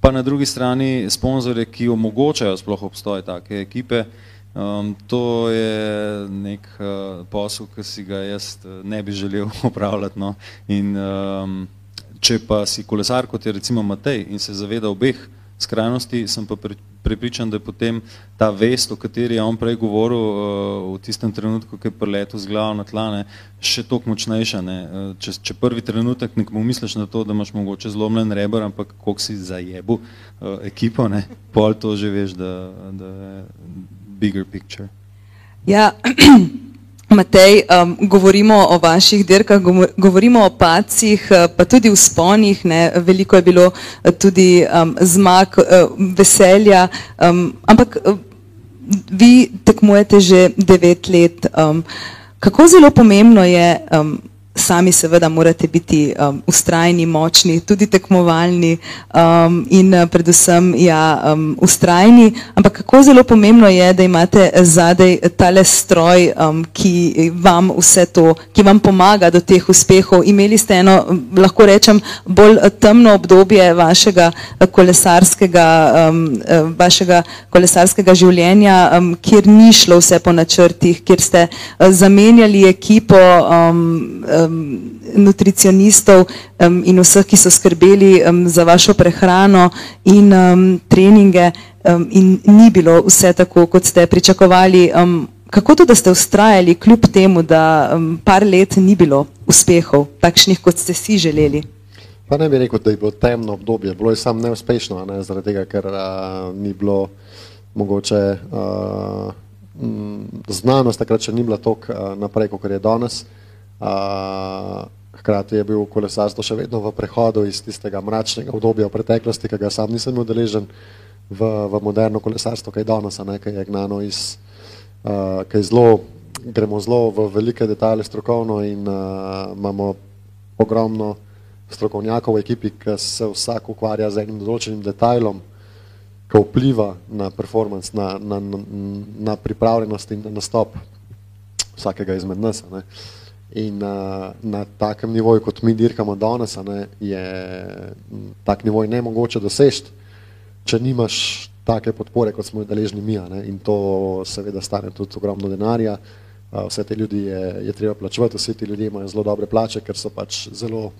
pa na drugi strani sponzore, ki omogočajo sploh obstoj take ekipe, uh, Um, to je nek uh, posel, ki si ga jaz uh, ne bi želel opravljati. No. In, um, če pa si kolesar, kot je recimo Matej, in se zaveda obeh skrajnosti, sem pa prepričan, da je potem ta vest, o kateri je on prej govoril uh, v tistem trenutku, ki je preletel z glavo na tlane, še toliko močnejša. Ne. Uh, če, če prvi trenutek nekomu misliš na to, da imaš mogoče zlomljen rebr, ampak koliko si zajebu uh, ekipo, ne, pol to že veš, da, da je bigger picture. Ja, Matej, um, govorimo o vaših dirkah, govorimo o pacih, uh, pa tudi v sponih, ne, veliko je bilo uh, tudi um, zmag, uh, veselja, um, ampak vi tekmujete že devet let. Um, kako zelo pomembno je um, sami seveda morate biti um, ustrajni, močni, tudi tekmovalni um, in uh, predvsem ja, um, ustrajni, ampak kako zelo pomembno je, da imate zadej tale stroj, um, ki vam vse to, ki vam pomaga do teh uspehov. Imeli ste eno, lahko rečem, bolj temno obdobje vašega kolesarskega, um, uh, vašega kolesarskega življenja, um, kjer ni šlo vse po načrtih, kjer ste uh, zamenjali ekipo, um, um, nutricionistov um, in vseh, ki so skrbeli um, za vašo prehrano in um, treninge um, in ni bilo vse tako, kot ste pričakovali. Um, kako to, da ste ustrajali kljub temu, da um, par let ni bilo uspehov, takšnih, kot ste si želeli? Pa ne bi rekel, da je bilo temno obdobje, bilo je sam neuspešno, ne, zaradi tega, ker uh, ni bilo mogoče uh, znanost takrat še ni bila uh, naprej, kot je danes. Uh, hkrati je bil kolesarstvo še vedno v prehodu iz tistega mračnega obdobja v preteklosti, ki ga sam nisem udeležen v, v moderno kolesarstvo, kaj danes, a ne, kaj je gnano iz, uh, kaj zelo, gremo zelo v velike detalje strokovno in uh, imamo ogromno strokovnjakov v ekipi, ki se vsak ukvarja z enim določenim detajlom, ki vpliva na performance, na, na, na, na pripravljenost in na nastop vsakega izmed nas. Ne. Uh, In uh, na takem nivoju, kot mi dirkamo danes, ne, je tak nivoj ne mogoče doseči, če nimaš take podpore, kot smo jo deležni mi. Ne, in to seveda stane tudi ogromno denarja. Uh, vse te ljudi je, je treba plačevati, vsi ti ljudje imajo zelo dobre plače, ker so pač zelo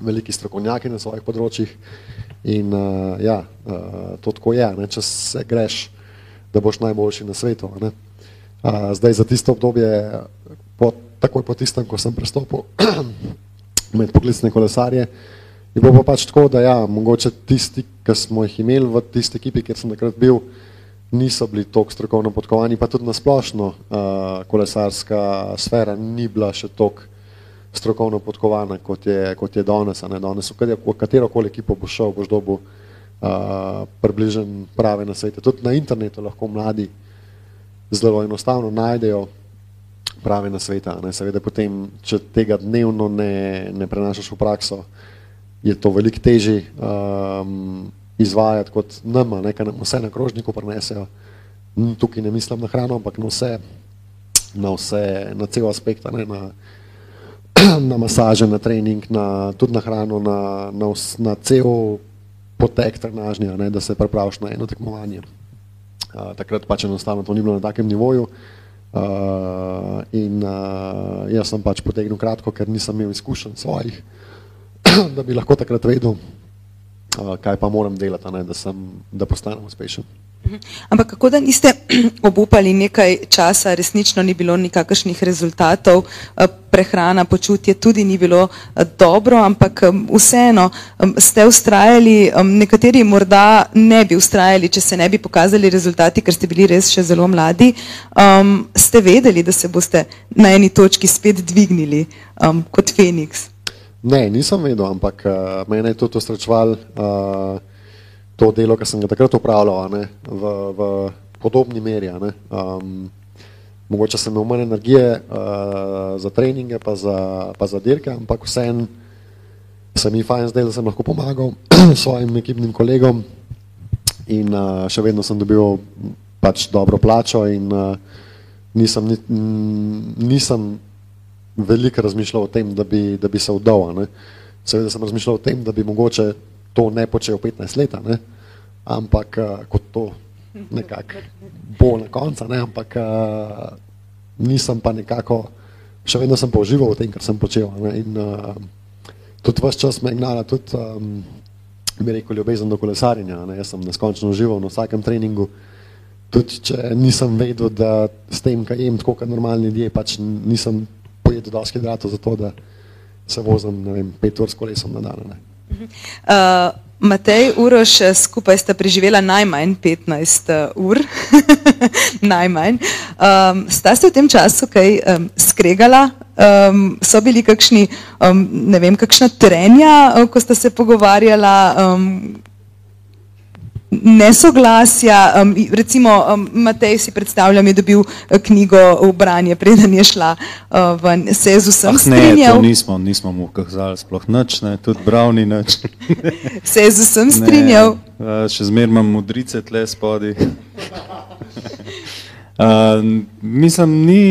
veliki strokovnjaki na svojih področjih. In uh, ja, uh, to tako je, ne, če se greš da boš najboljši na svetu. ne. A, zdaj za tisto obdobje, po, takoj po tistem, ko sem prestopil med poklicne kolesarje, je bilo pa pač tako, da ja, mogoče tisti, ki smo jih imeli v tisti ekipi, kjer sem takrat bil, niso bili toliko strokovno podkovani, pa tudi nasplošno uh, kolesarska sfera ni bila še toliko strokovno podkovana, kot je, kot je danes. Ne? Danes v katero koli ekipo boš šel, boš dobil uh, približen prave na svete. Tudi na internetu lahko mladi zelo enostavno najdejo prave na sveta. Ne? Seveda potem, če tega dnevno ne, ne prenašaš v prakso, je to veliko težje um, izvajati kot nama, nekaj nam vse na krožniku prenesejo. Tukaj ne mislim na hrano, ampak na vse, na vse, na cel aspekt, ne, na, na masaže, na trening, na, tudi na hrano, na, na, vs, na cel potek trenažnja, ne, da se pripraviš na eno tekmovanje. Uh, takrat pač enostavno to ni bilo na takem nivoju. Uh, in uh, jaz sem pač potegnil kratko, ker nisem imel izkušenj svojih, da bi lahko takrat vedel, uh, kaj pa moram delati, ne, da, sem, da postanem uspešen. Ampak kako da niste obupali nekaj časa, resnično ni bilo nikakršnih rezultatov, eh, prehrana, počutje tudi ni bilo eh, dobro, ampak em, vseeno ste ustrajali, nekateri morda ne bi ustrajali, če se ne bi pokazali rezultati, ker ste bili res še zelo mladi. Um, ste vedeli, da se boste na eni točki spet dvignili um, kot Feniks? Ne, nisem vedel, ampak uh, mene je tudi osrečval uh, to delo, ki sem ga takrat upravljal ne, v, v podobni meri. ne. Um, mogoče sem imel manj energije uh, za treninge, pa za, pa za dirke, ampak vseeno se mi fajn zdelo, da sem lahko pomagal svojim ekipnim kolegom in uh, še vedno sem dobil pač dobro plačo in uh, nisem, nisem veliko razmišljal o tem, da bi, da bi se ne. Seveda sem razmišljal o tem, da bi mogoče to ne počel 15 let, ampak uh, kot to nekako bo na koncu, ne, ampak uh, nisem pa nekako, še vedno sem pa užival v tem, kar sem počel. Ne, in uh, tudi vse čas me je gnala tudi, um, bi rekel, ljubezen do kolesarjenja. Ne, jaz sem neskončno užival na vsakem treningu. Tudi če nisem vedel, da s tem, kaj jem, tako kot normalni ljudje, pač nisem pojedel dosti hidratov za to, da se vozim, ne vem, pet ur s kolesom na dan. Ne. Uh, Matej, Uroš, eh, skupaj sta preživela najmanj 15 uh, ur, najmanj. Um, sta se v tem času kaj um, skregala? Um, so bili kakšni, um, ne vem, kakšna trenja, uh, ko sta se pogovarjala? Um, nesoglasja, um, recimo um, Matej si predstavljam, je dobil eh, knjigo v branje, preden je šla uh, ven, se je z vsem Ah, ne, strinjal, to nismo, nismo mu kazali sploh nič, ne, tudi bral ni nič. se je z vsem Ne, strinjal. a, Še zmeraj imam modrice tle spodaj. Uh, mislim, ni,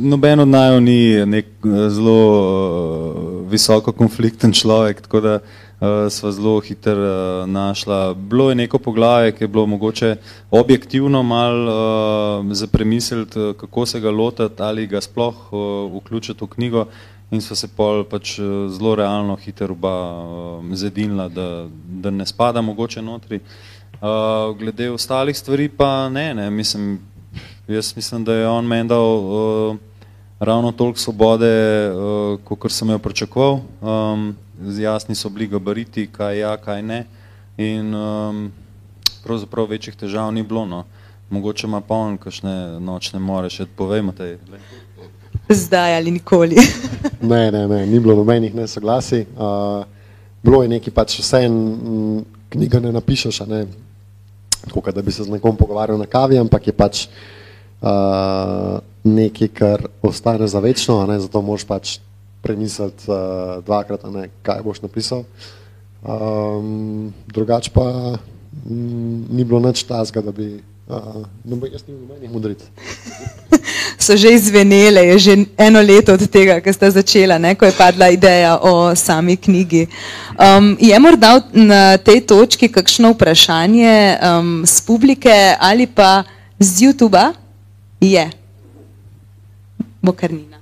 noben od naju ni nek zelo uh, visoko konflikten človek, tako da uh, sva zelo hitro uh, našla. Bilo je neko poglavje, ki je bilo mogoče objektivno mal uh, za premisliti, eh, kako se ga lotiti ali ga sploh uh, vključiti v knjigo in sva se pol pač eh, zelo realno hitro oba uh, zedinila, da, da ne spada mogoče notri. Uh, glede ostalih stvari pa ne, ne, mislim, Jaz mislim, da je on meni dal uh, ravno toliko svobode, uh, kot sem jo pričakoval. Um, jasni so bili gabariti, kaj ja, kaj ne. In um, pravzaprav večjih težav ni bilo. No. Mogoče ima pa on kakšne nočne more, še povejmo te. Zdaj ali nikoli. Ne, ne, ne, ni bilo nobenih nesoglasij. Uh, bilo je nekaj, pač vse en mm, knjiga ne napišeš, a ne, tako da bi se z nekom pogovarjal na kavi, ampak je pač uh, nekaj, kar ostane za večno, a ne, zato moraš pač premisliti uh, dvakrat, a ne, kaj boš napisal. Um, drugač pa mm, ni bilo nič tazga, da bi, uh, no, jaz nimam nobenih modric. So že izvenele, je že eno leto od tega, ko sta začela, ne, ko je padla ideja o sami knjigi. Um, je morda na tej točki kakšno vprašanje um, z publike ali pa z YouTuba? Je. Bo karnina. Uh,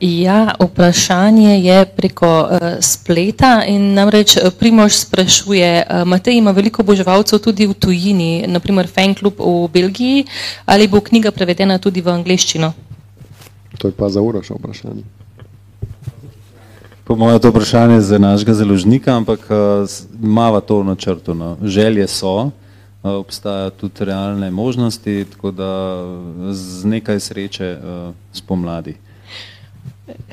ja, vprašanje je preko uh, spleta in namreč uh, Primož sprašuje, uh, Matej ima veliko oboževalcev tudi v tujini, naprimer fan klub v Belgiji, ali bo knjiga prevedena tudi v angleščino? To je pa za uro še vprašanje. Po mojem, to vprašanje za našega založnika, ampak uh, mava to v načrtu. No. Želje so, obstajajo tudi realne možnosti, tako da z nekaj sreče spomladi.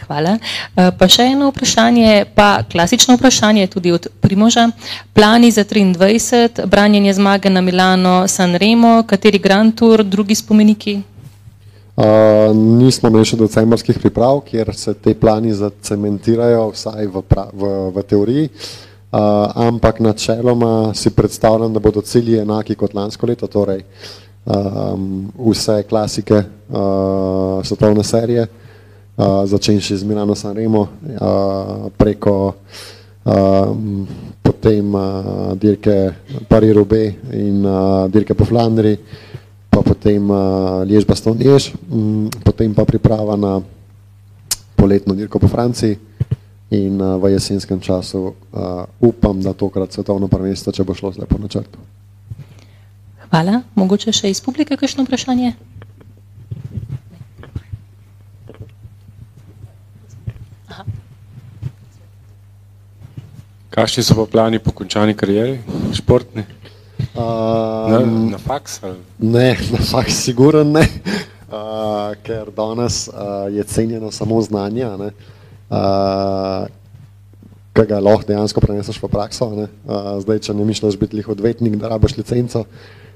Hvala. Eh, Pa še eno vprašanje, pa klasično vprašanje tudi od Primoža. Plani za 23, branjenje zmage na Milano, San Remo, kateri Grand Tour, drugi spomeniki? Uh, nismo imeli še decembrskih priprav, kjer se te plani zacementirajo, vsaj v, pra, v, v teoriji, uh, ampak načeloma si predstavljam, da bodo cilji enaki kot lansko leto, torej um, vse klasike uh, svetovne serije, uh, začenši z Milano Sanremo, uh, preko um, potem uh, dirke Paris-Roubaix in uh, dirke po Flandriji, pa potem uh, Liež Baston Liež, um, potem pa priprava na poletno dirko po Franciji in uh, v jesenskem času uh, upam, da tokrat svetovno prvenstvo, če bo šlo zle po načrtu. Hvala. Mogoče še iz publike kakšno vprašanje? Kakšni so pa plani po končani karieri, športni? Na, Uh, na faks? Ali? Ne, na fakt sigurno ne, uh, ker danes uh, je cenjeno samo znanje, uh, ki ga lahko dejansko preneseš v prakso. Ne. Uh, zdaj, če ne misliš biti lih odvetnik, da rabiš licenco,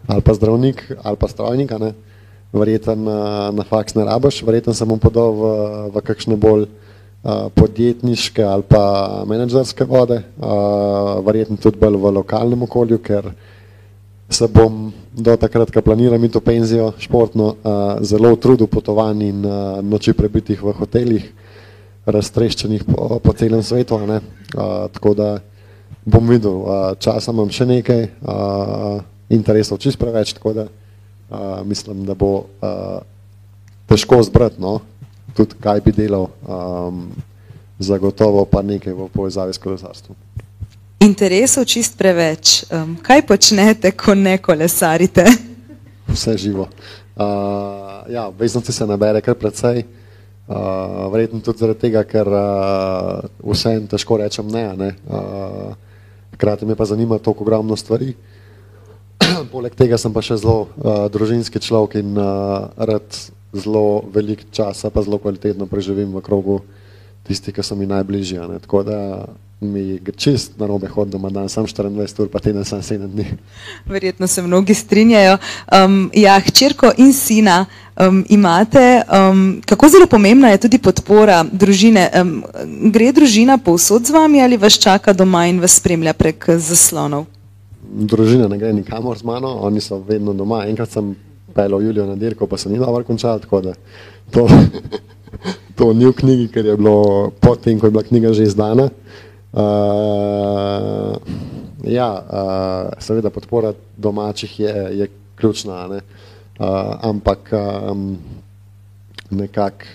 ali pa zdravnik, ali pa strojnik, verjeten uh, na faks ne rabiš, verjeten se bom podal v, v kakšne bolj uh, podjetniške ali pa menedžerske vode, verjetno tudi bolj v lokalnem okolju, ker se bom do takrat, ko planiram v penzijo športno, zelo trudil potovanj in noči prebitih v hotelih, raztreščenih po, po celem svetu. ne. Tako da bom videl, časa imam še nekaj, interesov čist preveč, tako da mislim, da bo težko zbrati, no, tudi kaj bi delal, um, zagotovo pa nekaj v povezavi s kolesarstvom. Interesov čist preveč. Um, kaj počnete, ko ne kolesarite? Vse živo. Uh, ja, obveznosti se nabere kar precej, uh, verjetno tudi zaradi tega, ker uh, vsem težko rečem ne. ne. Uh, hkrati me pa zanima toliko ogromno stvari. Poleg tega sem pa še zelo uh, družinski človek in uh, rad zelo velik časa, pa zelo kvalitetno preživim v krogu tistih, ki so mi najbližji. Tako da mi gre čist na robe hod doma dan, sam 24 ur, pa teden sam 7 dni. Verjetno se mnogi strinjajo. Um, ja, hčerko in sina um, imate. Um, kako zelo pomembna je tudi podpora družine? Um, gre družina povsod z vami ali vas čaka doma in vas spremlja prek zaslonov? družina ne gre nikamor z mano, oni so vedno doma. Enkrat sem pelil Julijo na dirko, pa se ni dobro končal, tako da to, to ni v knjigi, ker je bilo potem, ko je bila knjiga že izdana. Uh, ja, uh, seveda podpora domačih je, je ključna, ne? uh, ampak um, nekako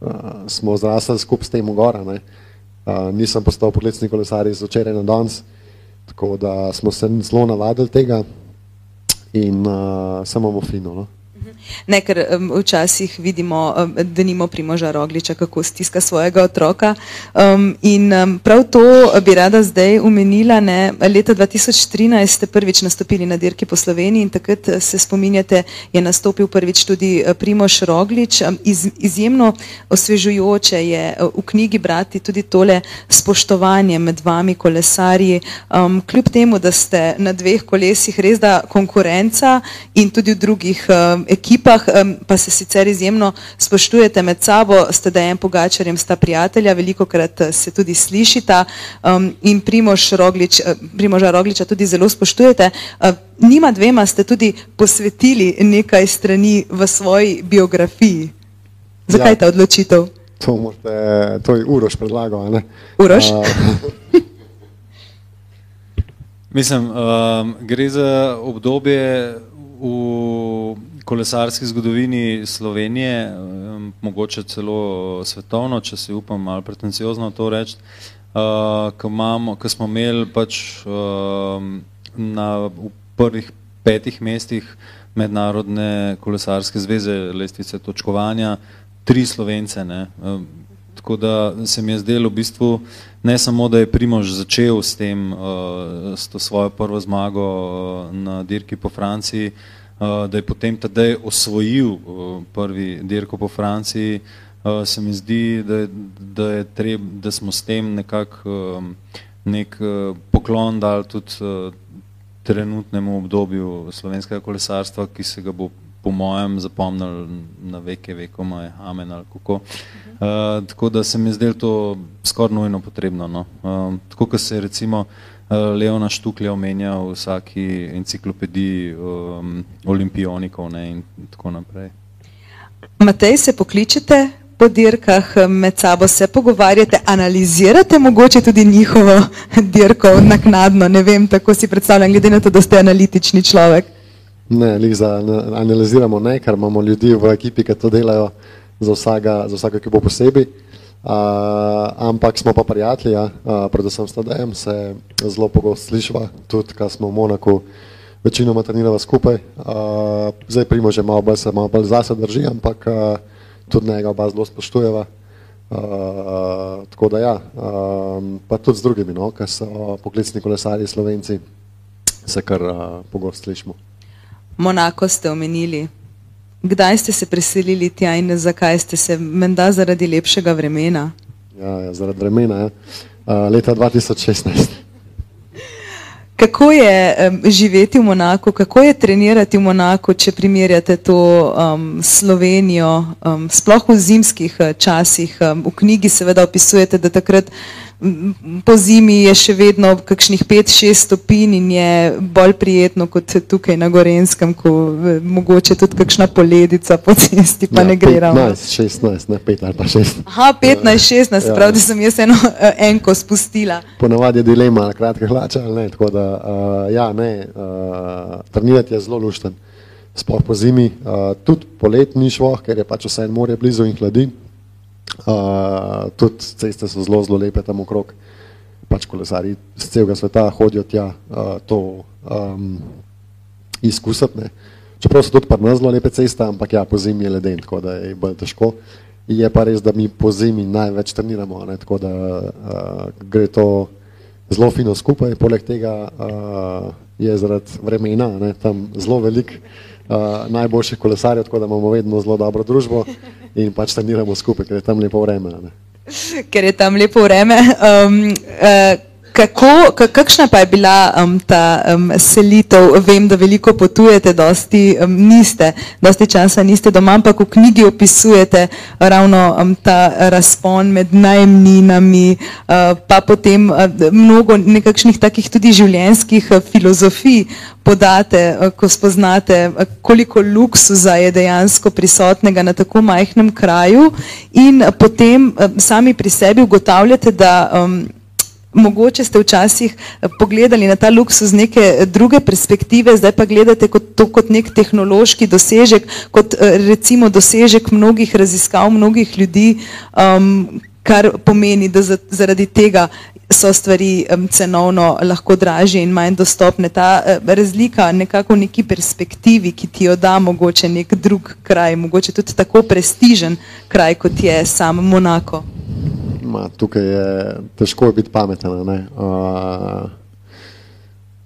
uh, smo zrasli skupaj s tem v gora. ne. Uh, nisem postal poklicni kolesar iz včeraj na danes, tako da smo se zelo navadili tega in uh, samo bomo fino. No? Ne, ker um, včasih vidimo, um, da nimo Primoža Rogliča, kako stiska svojega otroka. Um, in um, prav to bi rada zdaj omenila. Ne, leta 2013 ste prvič nastopili na dirki po Sloveniji in takrat eh, se spominjate, je nastopil prvič tudi eh, Primož Roglič. Um, iz, izjemno osvežujoče je eh, v knjigi brati tudi tole spoštovanje med vami, kolesarji. Um, kljub temu, da ste na dveh kolesih res da konkurenca in tudi v drugih um, ekipah, um, pa se sicer izjemno spoštujete med sabo, ste Dejan Pogačarjem, sta prijatelja, veliko krat se tudi slišita um, in Primož Roglič, eh, Primoža Rogliča tudi zelo spoštujete. Uh, njima dvema ste tudi posvetili nekaj strani v svoji biografiji. Zakaj Ja. ta odločitev? To, morate, to je Uroš predlagal. a ne? Uroš? Uh, Mislim, um, gre za obdobje, v kolesarski zgodovini Slovenije, mogoče celo svetovno, če se upam malo pretenciozno to reči, uh, ko smo imeli pač um, na, prvih petih mestih mednarodne kolesarske zveze lestvice točkovanja tri Slovence. Ne. Um, tako da se mi je zdelo v bistvu ne samo, da je Primož začel s tem, uh, s to svojo prvo zmago uh, na dirki po Franciji, uh, da je potem tedaj osvojil uh, prvi dirko po Franciji, uh, se mi zdi, da, da, je treb, da smo s tem nekako nek uh, poklon dali tudi uh, trenutnemu obdobju slovenskega kolesarstva, ki se ga bo po mojem zapomnili na veke vekoma je amen ali kako. Uh, tako da se mi zdelo to skoraj nujno potrebno. No. Uh, tako, kot se recimo uh, Leona Štuklja omenja v vsaki enciklopediji um, olimpionikov ne, in tako naprej. Matej, se pokličete po dirkah, med sabo se pogovarjate, analizirate mogoče tudi njihovo dirko naknadno, ne vem, tako si predstavljam, glede na to, da ste analitični človek. Ne, lih za analiziramo ne, ker imamo ljudi v ekipi, ki to delajo za vsega, za vsega ki bo posebej. Ampak smo pa prijatelji, ja. predvsem s Tadejem se zelo pogosto slišva, tudi ko smo v Monaku večinoma trenirali skupaj. Uh, zdaj primo že malo bolj se malo bolj zase drži, ampak uh, tudi njega oba zelo spoštujeva. Uh, tako da ja, um, pa tudi z drugimi, no, ker so poklicni kolesari slovenci, se kar pogosto slišimo. Monako ste omenili. Kdaj ste se preselili tja in zakaj ste se, menda zaradi lepšega vremena? Ja, ja zaradi vremena, ja. Uh, leta 2016. Kako je um, živeti v Monaku, kako je trenirati v Monaku, če primerjate to um, Slovenijo, um, sploh v zimskih časih? Um, v knjigi seveda opisujete, da takrat po zimi je še vedno kakšnih 5-6 stopinj in je bolj prijetno kot tukaj na Gorenskem, ko mogoče tudi kakšna poledica po cesti pa ja, ne gre ravno. 15, 16, ne 5 ali pa 6. Aha, 15, 16, ja, prav, da sem jaz eno eh, enko spustila. Ponavadi je dilema, kratke hlače ali ne, tako da uh, ja, ne, uh, trenirati je zelo lušten. Sploh po zimi, uh, tudi poletni švoh, ker je pač vse en morje blizu in hladi, Uh, tudi ceste so zelo, zelo lepe tam okrog. Pač kolesari z celega sveta hodijo tja uh, to um, izkusiti. Čeprav so tudi pri nas zelo lepe ceste, ampak ja, po zimi je leden, tako da je bolj težko. Je pa res, da mi po zimi največ treniramo, ne? tako da uh, gre to zelo fino skupaj. Poleg tega uh, je zaradi vremena ne? tam zelo velik uh, najboljših kolesarjev, tako da imamo vedno zelo dobro družbo in pač treniramo skupaj, ker je tam lepo vreme. Ne? Ker je tam lepo vreme. Um, uh, Kako, kakšna pa je bila um, ta um, selitev? Vem, da veliko potujete, dosti um, niste, dosti časa niste doma, ampak v knjigi opisujete ravno um, ta razpon med najemninami, uh, pa potem uh, mnogo nekakšnih takih tudi življenjskih uh, filozofij podate, uh, ko spoznate, uh, koliko luksuza je dejansko prisotnega na tako majhnem kraju in uh, potem uh, sami pri sebi ugotavljate, da um, mogoče ste včasih eh, pogledali na ta luksus z neke eh, druge perspektive, zdaj pa gledate kot, to kot nek tehnološki dosežek, kot eh, recimo dosežek mnogih raziskav, mnogih ljudi, um, kar pomeni, da zaradi tega so stvari um, cenovno lahko dražje in manj dostopne. Ta uh, razlika nekako v neki perspektivi, ki ti jo da mogoče nek drug kraj, mogoče tudi tako prestižen kraj, kot je sam Monako. Ma, tukaj je težko biti pameten. Uh,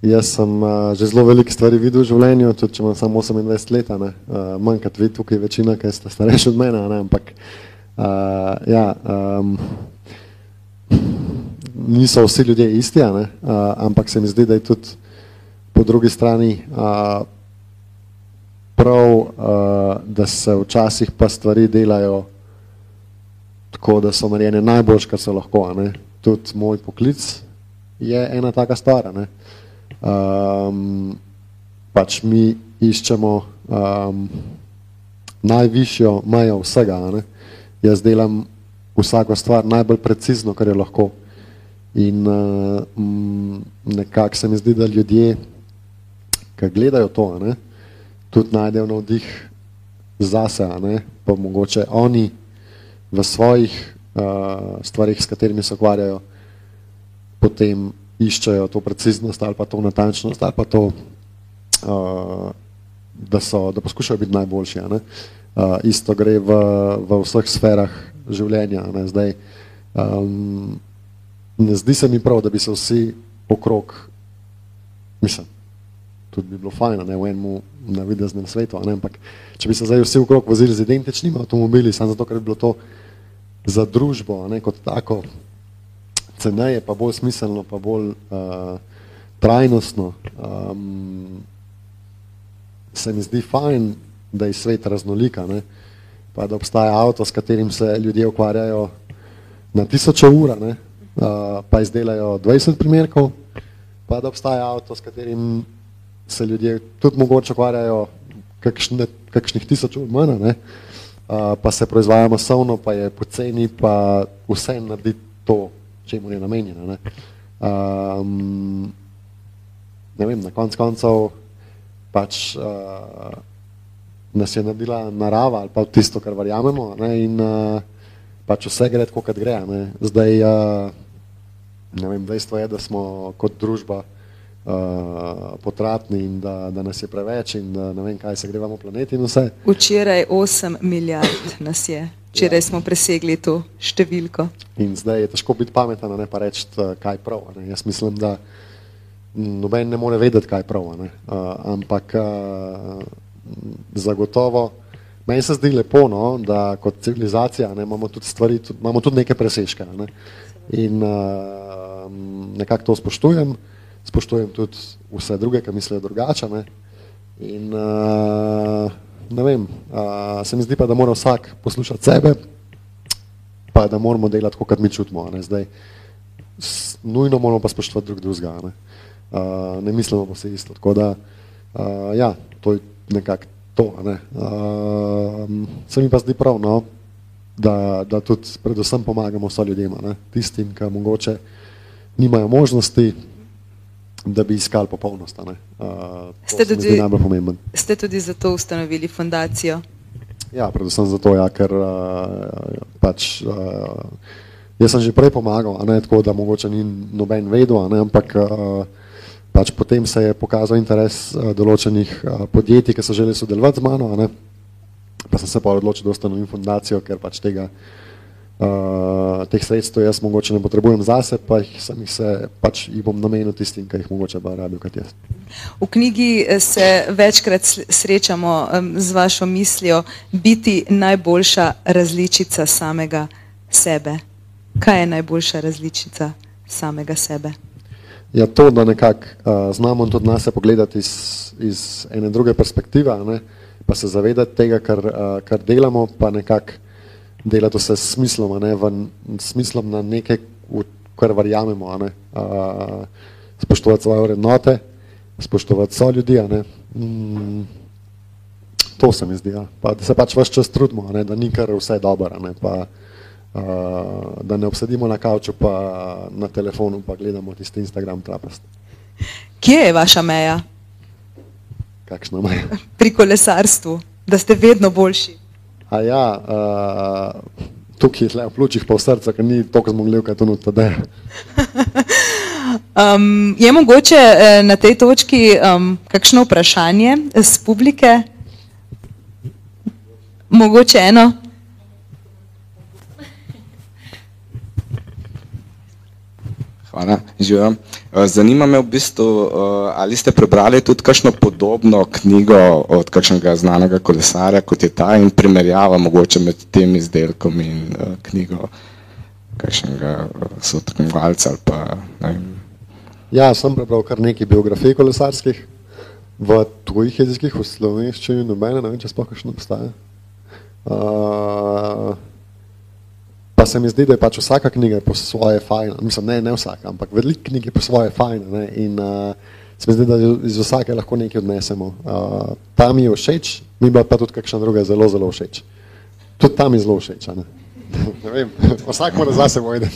jaz sem uh, že zelo veliko stvari videl v življenju, tudi če imam samo 28 let, uh, manj kot vi, tukaj večina, ki ste starejši od mene. Ne? Ampak uh, ja, um, niso vsi ljudje isti, uh, ampak se mi zdi, da je tudi po drugi strani uh, prav, uh, da se včasih pa stvari delajo tako da so narejene najboljš, kar so lahko. Ne. Tudi moj poklic je ena taka stvar. Um, pač mi iščemo um, najvišjo mejo vsega. Ne. Jaz delam vsako stvar najbolj precizno, kar je lahko. In uh, nekako se mi zdi, da ljudje, ki gledajo to, ne, tudi najdejo navdih zase, ne, pa mogoče oni v svojih uh, stvarih, s katerimi se ukvarjajo, potem iščejo to preciznost ali pa to natančnost ali pa to, uh, da, so, da poskušajo biti najboljši. Uh, isto gre v, v vseh sferah življenja. Ne, Zdaj, um, ne zdi se mi prav, da bi se vsi okrog, mislim, tudi bi bilo fajn, ne v enem navideznem svetu, ne, ampak če bi se zdaj vsi okrog vozili z identičnimi avtomobili, samo zato, ker bi bilo to za družbo, ne, kot tako, ceneje, pa bolj smiselno, pa bolj uh, trajnostno. Um, se mi zdi fajn, da je svet raznolika, ne? pa da obstaja avto, s katerim se ljudje ukvarjajo na tisoče ura, ne? Uh, pa izdelajo 20 primerkov, pa da obstaja avto, s katerim se ljudje tudi mogoče ukvarjajo kakšne, kakšnih tisoč ur manj, ne? Uh, pa se proizvaja masovno, pa je poceni, pa vse naredi to, čemu je namenjena. Ne, um, ne vem, na konc koncev pač uh, nas je naredila narava ali pa tisto, kar verjamemo ne, in uh, pač vse gre tako, kot gre. Ne. Zdaj, uh, ne vem, dejstvo je, da smo kot družba uh, potratni in da, da nas je preveč in da ne vem, kaj se grevamo planeti in vse. Včeraj 8 milijard nas je. Včeraj ja. smo presegli to številko. In zdaj je težko biti pameten, ne pa reči, kaj je prav. Ne. Jaz mislim, da noben ne more vedeti, kaj je prav. Uh, ampak uh, zagotovo, meni se zdi lepo, no, da kot civilizacija ne, imamo, tudi stvari, tudi, imamo tudi neke preseške. Ne. In uh, nekako to spoštujem, spoštujem tudi vse druge, ki mislijo drugače. Ne. In, uh, ne vem, uh, se mi zdi pa, da mora vsak poslušati sebe, pa da moramo delati, kot mi čutimo. Ne, Zdaj, s, nujno moramo pa spoštovati drug drugega. Ne, uh, ne mislimo pa vse isto. Tako da, uh, ja, to je nekako to. Ne. Uh, se mi pa zdi prav, no, da, da tudi predvsem pomagamo vsem ljudem, ne, tistim, ki mogoče nimajo možnosti, da bi iskali popolnost. Uh, ste, tudi, ste tudi zato ustanovili fundacijo? Ja, predvsem zato, ja, ker uh, pač, uh, jaz sem že prej pomagal, ne, tako da mogoče ni noben vedel, ne, ampak uh, pač potem se je pokazal interes uh, določenih uh, podjetij, ki so želeli sodelovati z mano, ne, pa sem se pa odločil, da ustanovim fundacijo, ker pač tega uh, teh sredstev jaz mogoče ne potrebujem zase, pa jih sem jih se, pač jih bom namenil tistim, ki jih mogoče pa rabijo kot jaz. V knjigi eh, se večkrat srečamo um, z vašo mislijo biti najboljša različica samega sebe. Kaj je najboljša različica samega sebe? Ja, to, da nekako uh, znamo tudi nas pogledati iz, iz ene druge perspektive, ne, pa se zavedati tega, kar, uh, kar delamo, pa nekako delati vse s smislom, ne, v, smislom na nekaj, v kar verjamemo, ne, uh, spoštovati svoje vrednote, spoštovati so ljudi, ne, mm, to se mi zdi, ja. pa, da se pač vse čas trudimo, ne, da ni kar vse dobro, ne, pa, uh, da ne obsedimo na kavču, pa na telefonu, pa gledamo tisti Instagram trapast. Kje je vaša meja? Kakšna meja? Pri kolesarstvu, da ste vedno boljši. A ja, uh, tukaj je v pljučih pa v srcu, ker ni toliko zmogljiv, kaj to nuta da. um, je mogoče eh, na tej točki um, kakšno vprašanje z publike? Mogoče eno? Hvala, živijo. Eh, zanima me v bistvu, eh, ali ste prebrali tudi kakšno podobno knjigo od kakšnega znanega kolesarja, kot je ta in primerjava mogoče med tem izdelkom in eh, knjigo kakšnega sotrknovalca ali pa ne vem. Ja, sem prebral kar nekaj biografij kolesarskih v tujih jezikih, v slovenščini, nobene, ne vem, če sploh kakšno obstaja. Uh, Pa se mi zdi, da je pač vsaka knjiga po svoje fajna, mislim, ne, ne vsaka, ampak veliko knjig je po svoje fajna ne? in uh, se mi zdi, da iz vsake lahko nekaj odnesemo. Uh, ta mi je všeč, mi pa tudi kakšna druga zelo, zelo všeč. Tudi tam je zelo všeč, ne? ne vem, vsak mora zase vojde.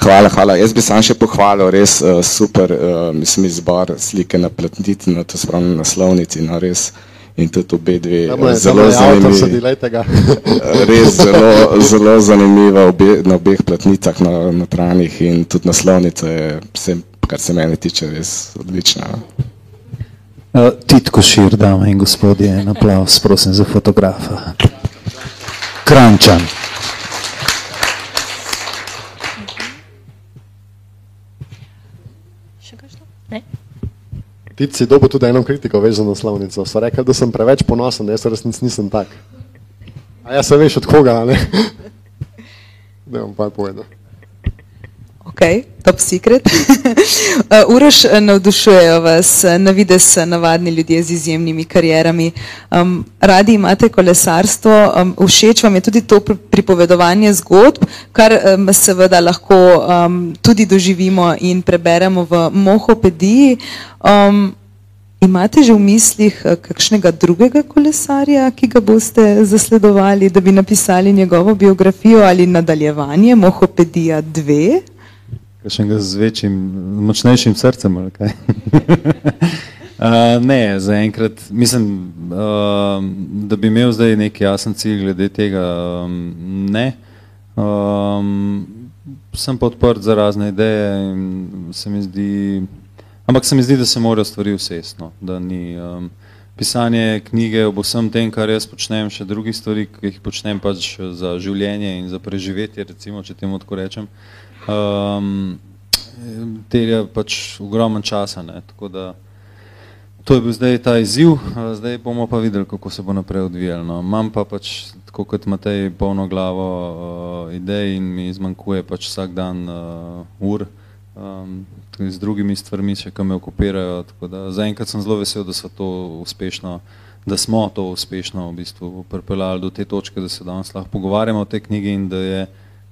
Hvala, hvala. Jaz bi sam še pohvalil res uh, super, uh, mislim, izbor slike na platnici, na to spravno naslovnici, no res in tudi obe dve je, zelo zanimivi. Res zelo, zelo zanimiva obe, na obeh platnicah na, na tranih in tudi naslovnica je, vse, kar se mene tiče, res odlična. Uh, Titko Šir, dame in gospodje, en aplaus, prosim za fotografa. Krančan. Še kakšno? Ne? Ti si dobil tudi eno kritiko, veš za naslovnico. So rekli, da sem preveč ponosen, da jaz v resnici nisem tak. A ja se veš od koga, ne? Ne bom pa povedal. Ok, top secret. Uh, Uroš, eh, navdušujejo vas eh, na vides eh, navadni ljudje z izjemnimi karierami. Um, radi imate kolesarstvo, um, všeč vam je tudi to pri- pripovedovanje zgodb, kar um, seveda lahko um, tudi doživimo in preberemo v Mohopediji. Um, imate že v mislih eh, kakšnega drugega kolesarja, ki ga boste zasledovali, da bi napisali njegovo biografijo ali nadaljevanje Mohopedija 2? Kakšnega z večjim, močnejšim srcem ali kaj? uh, ne, zaenkrat mislim, uh, da bi imel zdaj neki jasen cilj glede tega, um, ne. Um, sem pa odprt za razne ideje in se mi zdi, ampak se mi zdi, da se morajo stvari usestno, da ni um, pisanje knjige ob vsem tem, kar jaz počnem, še drugih stvari, ki jih počnem pač za življenje in za preživetje, recimo, če temu tako rečem um, terja pač ogromen časa. Ne? Tako da to je bil zdaj ta izziv, zdaj bomo pa videli, kako se bo naprej odvijalo. No. Imam pa pač, tako kot Matej, polno glavo uh, idej in mi zmanjkuje pač vsak dan uh, ur. Um, tudi z drugimi stvarmi, še, ki me okupirajo. Zaenkrat sem zelo vesel, da, to uspešno, da smo to uspešno v bistvu pripeljali do te točke, da se danes lahko pogovarjamo o tej knjigi in da je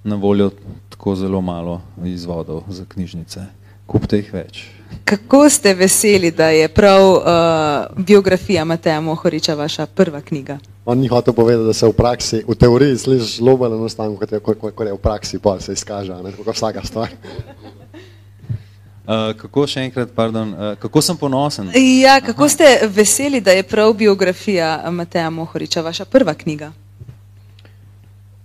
na voljo tako zelo malo izvodov za knjižnice. Kupite jih več. Kako ste veseli, da je prav uh, biografija Mateja Mohoriča vaša prva knjiga? On ni hotel povedati, da se v praksi, v teoriji sliši zelo bolj enostavno, kot je, kot, kot je v praksi, pa se izkaže, a ne kot vsaka stvar. Uh, kako še enkrat, pardon, uh, kako sem ponosen? Ja, kako Aha. ste veseli, da je prav biografija Mateja Mohoriča vaša prva knjiga?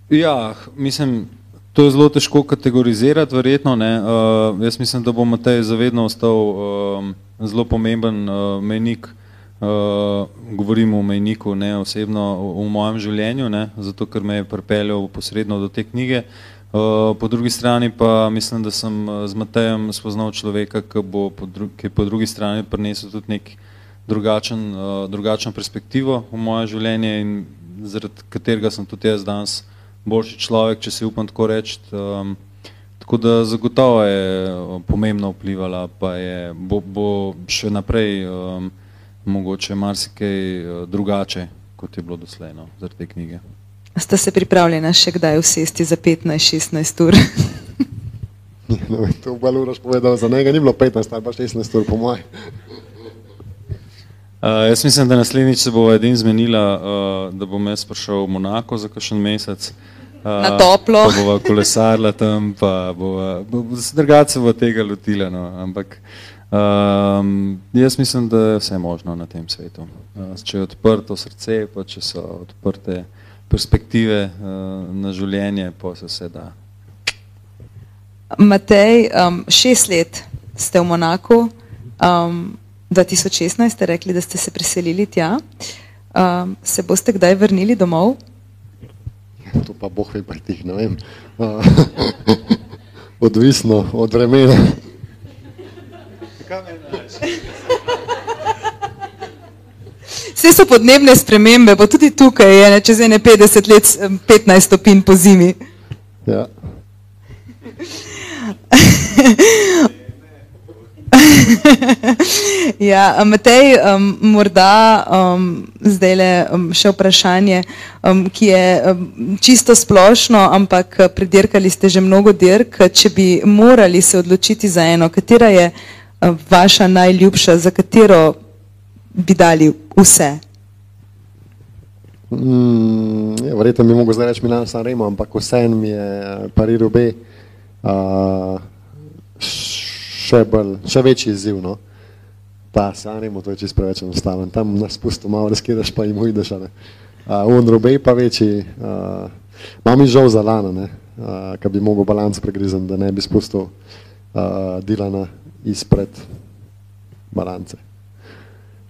Ja, mislim, to je zelo težko kategorizirati, verjetno. Ne. Uh, jaz mislim, da bo Matej zavedno ostal um, zelo pomemben uh, mejnik. Uh, govorim o mejniku, ne osebno v, v mojem življenju, ne, zato ker me je pripeljal posredno do te knjige. Uh, po drugi strani pa mislim, da sem z Matejem spoznal človeka, ki, bo po dru ki je po drugi strani prinesel tudi nek drugačen, uh, drugačno perspektivo v moje življenje in zaradi katerega sem tudi jaz danes boljši človek, če si upam tako reči. Um, tako da zagotovo je uh, pomembno vplivala, pa je, bo, bo še naprej um, mogoče marsikaj uh, drugače, kot je bilo doslej no, zaradi te knjige. Ste se pripravljeni še kdaj usesti za 15-16 ur? No, to bo Luroš povedal, za njega ni bilo 15 ali pa 16 ur, po mojem. Uh, jaz mislim, da naslednjič se bo edin zmenila, uh, da bom jaz prišel v Monako za kakšen mesec. Uh, Na toplo. Pa bova kolesarila tam, pa bova, bo, bo, drugače se bo tega lotila, no, ampak um, jaz mislim, da je vse možno na tem svetu. Uh, če je odprto srce, pa če so odprte perspektive uh, na življenje, pa se vse da. Matej, um, šest let ste v Monaku, um, 2016 ste rekli, da ste se preselili tja. Um, se boste kdaj vrnili domov? To pa boh ve pri tih, ne vem. Uh, odvisno od vremena. Vse so podnebne spremembe, bo tudi tukaj je ne, čez ene 50 let em, 15 stopinj po zimi. Ja. Ja, Matej, um, morda um, zdaj le um, še vprašanje, um, ki je um, čisto splošno, ampak eh, predirkali ste že mnogo dirk. Če bi morali se odločiti za eno, katera je uh, vaša najljubša, za katero bi dali vse? Mm, ja, verjetno bi mogel zdaj reči Milan San Remo, ampak vseeno mi je Paris Roubaix uh, še, bolj, še večji izziv. No. Ta sanimo, to je čisto preveč enostavno. Tam nas pusto malo riskiraš, pa jim ujdeš. Uh, on robej pa večji. Uh, Mam mi žal za lana, uh, ki bi mogel balans pregrizen, da ne bi spustil uh, Dilana izpred balance.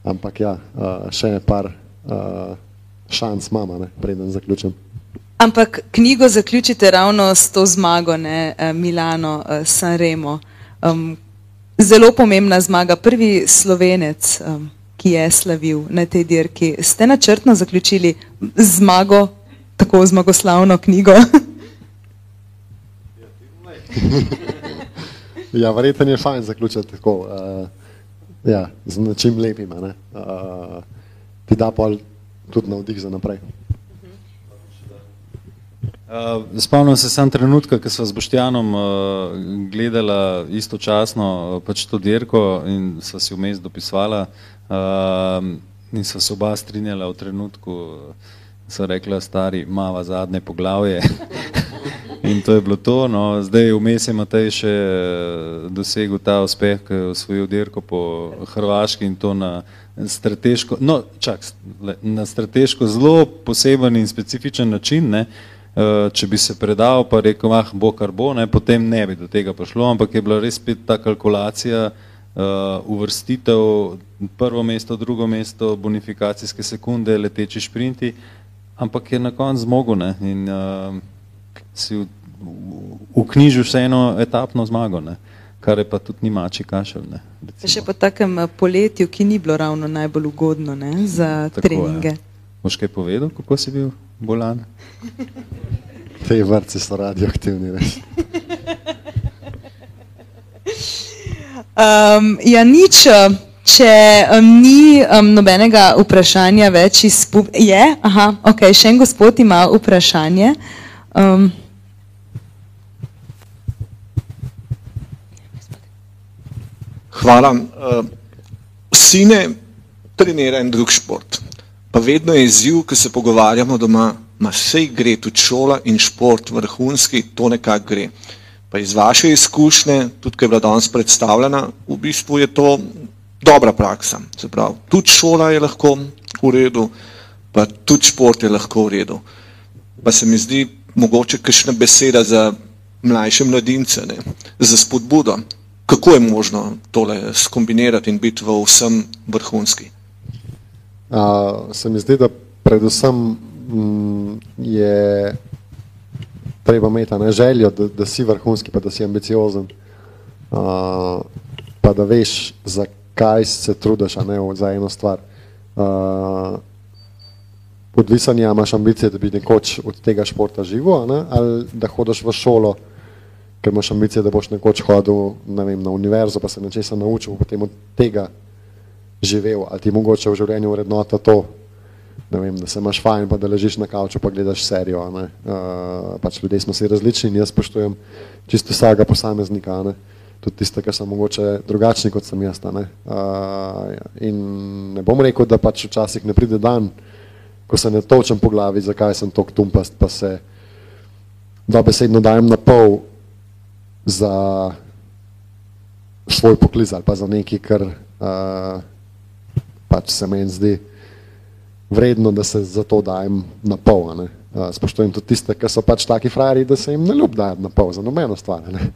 Ampak ja, uh, še par uh, šans mama, ne, preden zaključim. Ampak knjigo zaključite ravno s to zmago, ne, Milano, Sanremo. Um, zelo pomembna zmaga, prvi slovenec, um, ki je slavil na tej dirki. Ste načrtno zaključili zmago, tako zmagoslavno knjigo? ja, verjetno je fajn zaključiti tako, uh, ja, z nečim lepim, ne? Uh, ti da pa tudi navdih za naprej. Uh, spomnim se sam trenutka, ko sva z Boštjanom uh, gledala istočasno uh, pač to dirko in sva si vmes dopisvala uh, in sva se oba strinjala v trenutku, sva rekla stari, mava zadnje poglavje. In to je bilo to, no, zdaj vmes je Matej še dosegel ta uspeh, ko je osvojil dirko po Hrvaški in to na strateško, no čak, na strateško zelo poseben in specifičen način, ne, Eh, če bi se predal, pa rekel, ah, bo kar bo, ne, potem ne bi do tega prišlo, ampak je bila res spet ta kalkulacija, uh, uvrstitev, prvo mesto, drugo mesto, bonifikacijske sekunde, leteči šprinti, ampak je na koncu zmogel ne, in uh, si v, v, v knjižu še eno etapno zmago, ne, kar je pa tudi ni mači kašel. Ne, še po takem poletju, ki ni bilo ravno najbolj ugodno ne, za Tako, treninge. Ja. Boš kaj povedal, kako si bil bolan? Te vrci so radioaktivni. um, ja, nič, če um, ni um, nobenega vprašanja več iz pub... Je? Aha, ok, še en gospod ima vprašanje. Um, Hvala. Uh, sine trenira en drug šport pa vedno je izziv, ko se pogovarjamo doma, ma vse gre, tudi šola in šport, vrhunski, to nekako gre. Pa iz vaše izkušnje, tudi ko je bila danes predstavljena, v bistvu je to dobra praksa. Se pravi, tudi šola je lahko v redu, pa tudi šport je lahko v redu. Pa se mi zdi mogoče kakšna beseda za mlajše mladince, ne, za spodbudo. Kako je možno tole skombinirati in biti v vsem vrhunski? Uh, se mi zdi, da predvsem m, je treba imeti ne, željo, da, da si vrhunski, pa da si ambiciozen, uh, pa da veš, zakaj se trudiš ne, za eno stvar. Uh, Odvisen je, imaš ambicije, da bi nekoč od tega športa živel, ali da hodiš v šolo, ker imaš ambicije, da boš nekoč hodil ne vem, na univerzo, pa se nečesa naučil, potem od tega živel, ali ti mogoče v življenju vrednota to, ne vem, da se imaš fajn, pa da ležiš na kavču, pa gledaš serijo. Uh, pač ljudje smo si različni in jaz spoštujem čisto vsakega posameznika, ne. Tudi tiste, ki so mogoče drugačni, kot sem jaz, ne. Uh, in ne bom rekel, da pač včasih ne pride dan, ko se ne točem po glavi, zakaj sem tok tumpast, pa se dobesedno dajem na pol za svoj pokliz ali pa za nekaj, kar uh, pač se meni zdi vredno, da se za to dajem na pol. Ne. Spoštujem tudi tiste, ki so pač taki frajeri, da se jim ne ljub dajati na pol za nobeno stvar. Ne.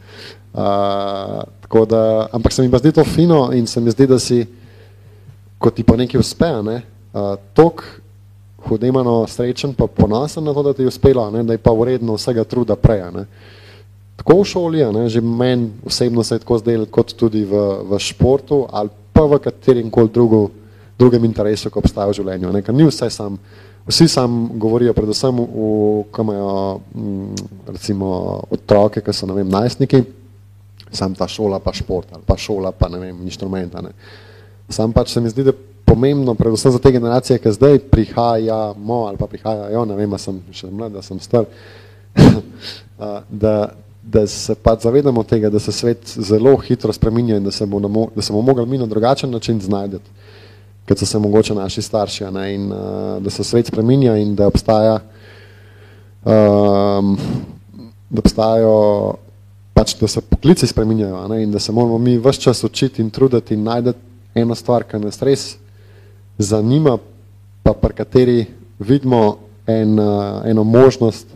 Uh, tako da, ampak se mi pa zdi to fino in se mi zdi, da si, ko ti pa nekaj uspe, ne, tok hudemano srečen pa ponosen na to, da ti je uspelo, ne, da je pa vredno vsega truda prej. Ne. Tako v šoli, ne, že meni osebno se je tako zdelo, kot tudi v, v športu ali pa v katerim koli drugem drugem interesu, ki obstaja v življenju. Ne? Ker ni vse sam, vsi sam govorijo predvsem v, ko imajo mm, recimo otroke, ki so, ne vem, najstniki, sam ta šola pa šport ali pa šola pa, ne vem, inštrumenta. Ne? Sam pač se mi zdi, da pomembno, predvsem za te generacije, ki zdaj prihajamo ali pa prihajajo, ne vem, sem še mlad, da sem star, da, da se pač zavedamo tega, da se svet zelo hitro spreminja in da se bomo, da se bomo mogli mi na drugačen način znajdeti kot so se mogoče naši starši, ne, in uh, da se svet spreminja in da obstaja, um, da obstajajo, pač, da se poklici spreminjajo ne, in da se moramo mi vse čas učiti in truditi in najdeti ena stvar, ki nas res zanima, pa pri kateri vidimo en, uh, eno možnost,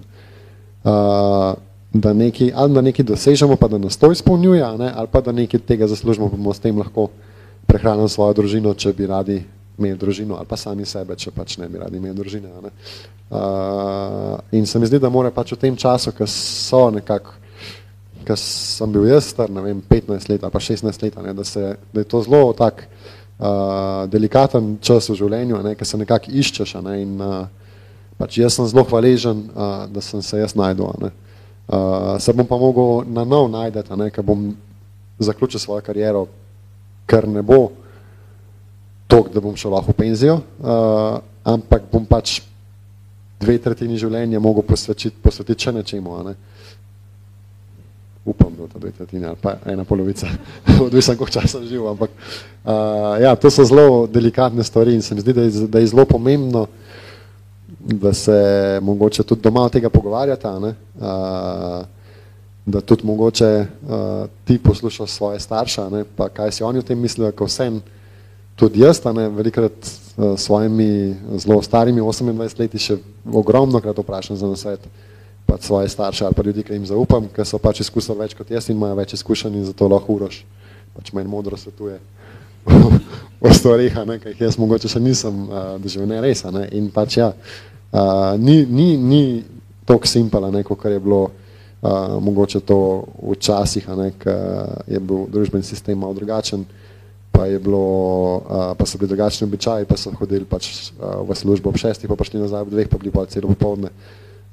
uh, da nekaj, ali da nekaj dosežemo, pa da nas to izpolnjuje, ne, ali pa da nekaj tega zaslužimo, pa bomo s tem lahko prehranili svojo družino, če bi radi imeli družino, ali pa sami sebe, če pač ne bi radi imeli družine. Ne. Uh, in se mi zdi, da mora pač v tem času, ko so nekako, ko sem bil jaz star, ne vem, 15 let ali pa 16 let, ne, da, se, da je to zelo tak uh, delikaten čas v življenju, ne, ker se nekako iščeš. Ne, in, uh, pač jaz sem zelo hvaležen, uh, da sem se jaz najdel. Ne. Uh, se bom pa mogel na nov najdeti, ker bom zaključil svojo kariero, ker ne bo tok, da bom šel lahko v penzijo, uh, ampak bom pač dve tretjini življenja mogel posvetiti, posvetiti še nečemu. Ne. Upam, da je to dve tretjine ali pa ena polovica, odvisno koliko časa živel, ampak uh, ja, to so zelo delikatne stvari in se mi zdi, da je, da je zelo pomembno, da se mogoče tudi doma od tega pogovarjata, ne? Uh, da tudi mogoče uh, ti poslušaš svoje starša, ne? pa kaj si oni o tem mislijo, ko vsem tudi jaz, ne, velikrat uh, svojimi zelo starimi 28 leti še ogromno krat vprašam za nasvet pač svoje starše ali pa ljudi, ki jim zaupam, ker so pač izkusili več kot jaz in imajo več izkušenj in zato lahko uroš pač manj modro svetuje o stvarih, ki jih jaz mogoče še nisem uh, doživel, ne res, ne, in pač ja, Uh, ni ni, ni tako simpala, kot je bilo mogoče to včasih, ker je bil družbeni sistem malo drugačen, pa, bilo, uh, pa so bili drugačni običaji, pa so hodili pač, uh, v službo ob šestih, pa prišli nazaj ob dveh, pa bili pa celo popovdne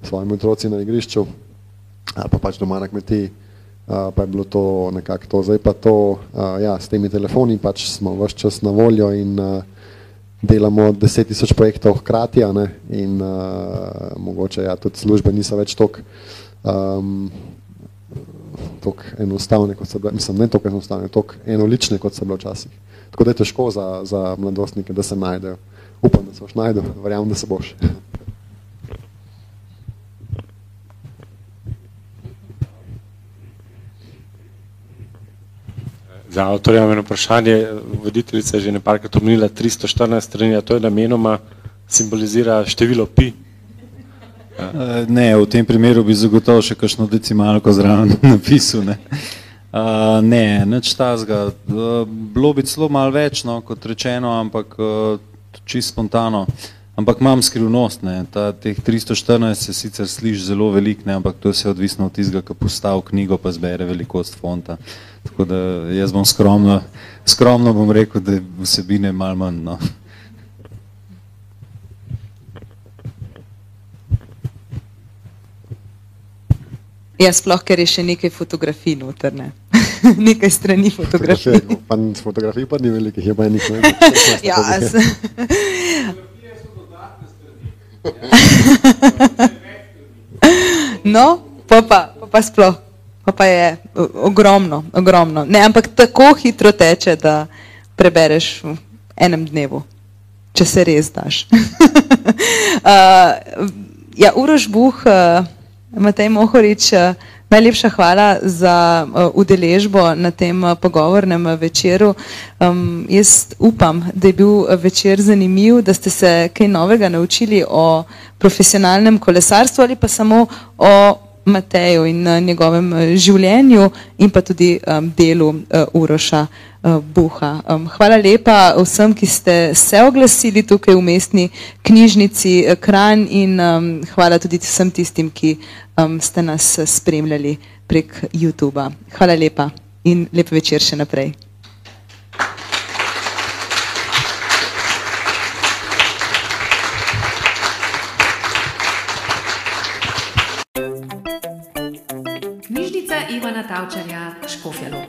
s svojimi otroci na igrišču, ali pa pač doma na kmetiji. Uh, pa je bilo to nekako to. Zdaj pa to, uh, ja, s temi telefoni pač smo vse čas na voljo in uh, delamo 10 tisoč projektov hkrati ne, in uh, mogoče ja, tudi službe niso več tako um, enostavne, kot so bile, mislim, ne tako enostavne, tako enolične, kot so bile včasih. Tako da je težko za, za mladostnike, da se najdejo. Upam, da se boš najdel, verjamem, da se boš. Za avtorja imam eno vprašanje. Voditeljica je že nekajkrat omenila 314 strani, a to je namenoma simbolizira število pi. Ja. Ne, v tem primeru bi zagotovo še kakšno decimalko zraven napisal. Ne, uh, ne nič tazga. Bilo bi celo malo več, no, kot rečeno, ampak čisto spontano. Ampak imam skrivnost, ne. Ta, teh 314 se sicer sliši zelo velik, ne, ampak to je odvisno od tistega, ki postav knjigo pa zbere velikost fonta. Tako da jaz bom skromno, skromno bom rekel, da vsebine malo manj. No. Ja, sploh, ker je še nekaj fotografij noter, ne. nekaj strani fotografij. Fotografij pa ni velikih, je pa enih ne. ja, as... no, pa pa, pa, pa sploh pa, pa je ogromno, ogromno. Ne, ampak tako hitro teče, da prebereš v enem dnevu, če se res daš. uh, ja, Uroš Buh, uh, Matej Mohorič, uh, najlepša hvala za uh, udeležbo na tem uh, pogovornem večeru. Um, jaz upam, da je bil večer zanimiv, da ste se kaj novega naučili o profesionalnem kolesarstvu ali pa samo o Mateju in njegovem življenju in pa tudi um, delu uh, Uroša Buha. Um, hvala lepa vsem, ki ste se oglasili tukaj v mestni knjižnici uh, Kran in um, hvala tudi vsem tistim, ki um, ste nas spremljali prek YouTube-a. Hvala lepa in lep večer še naprej. Ivana Tavčarja, Škofja Loka.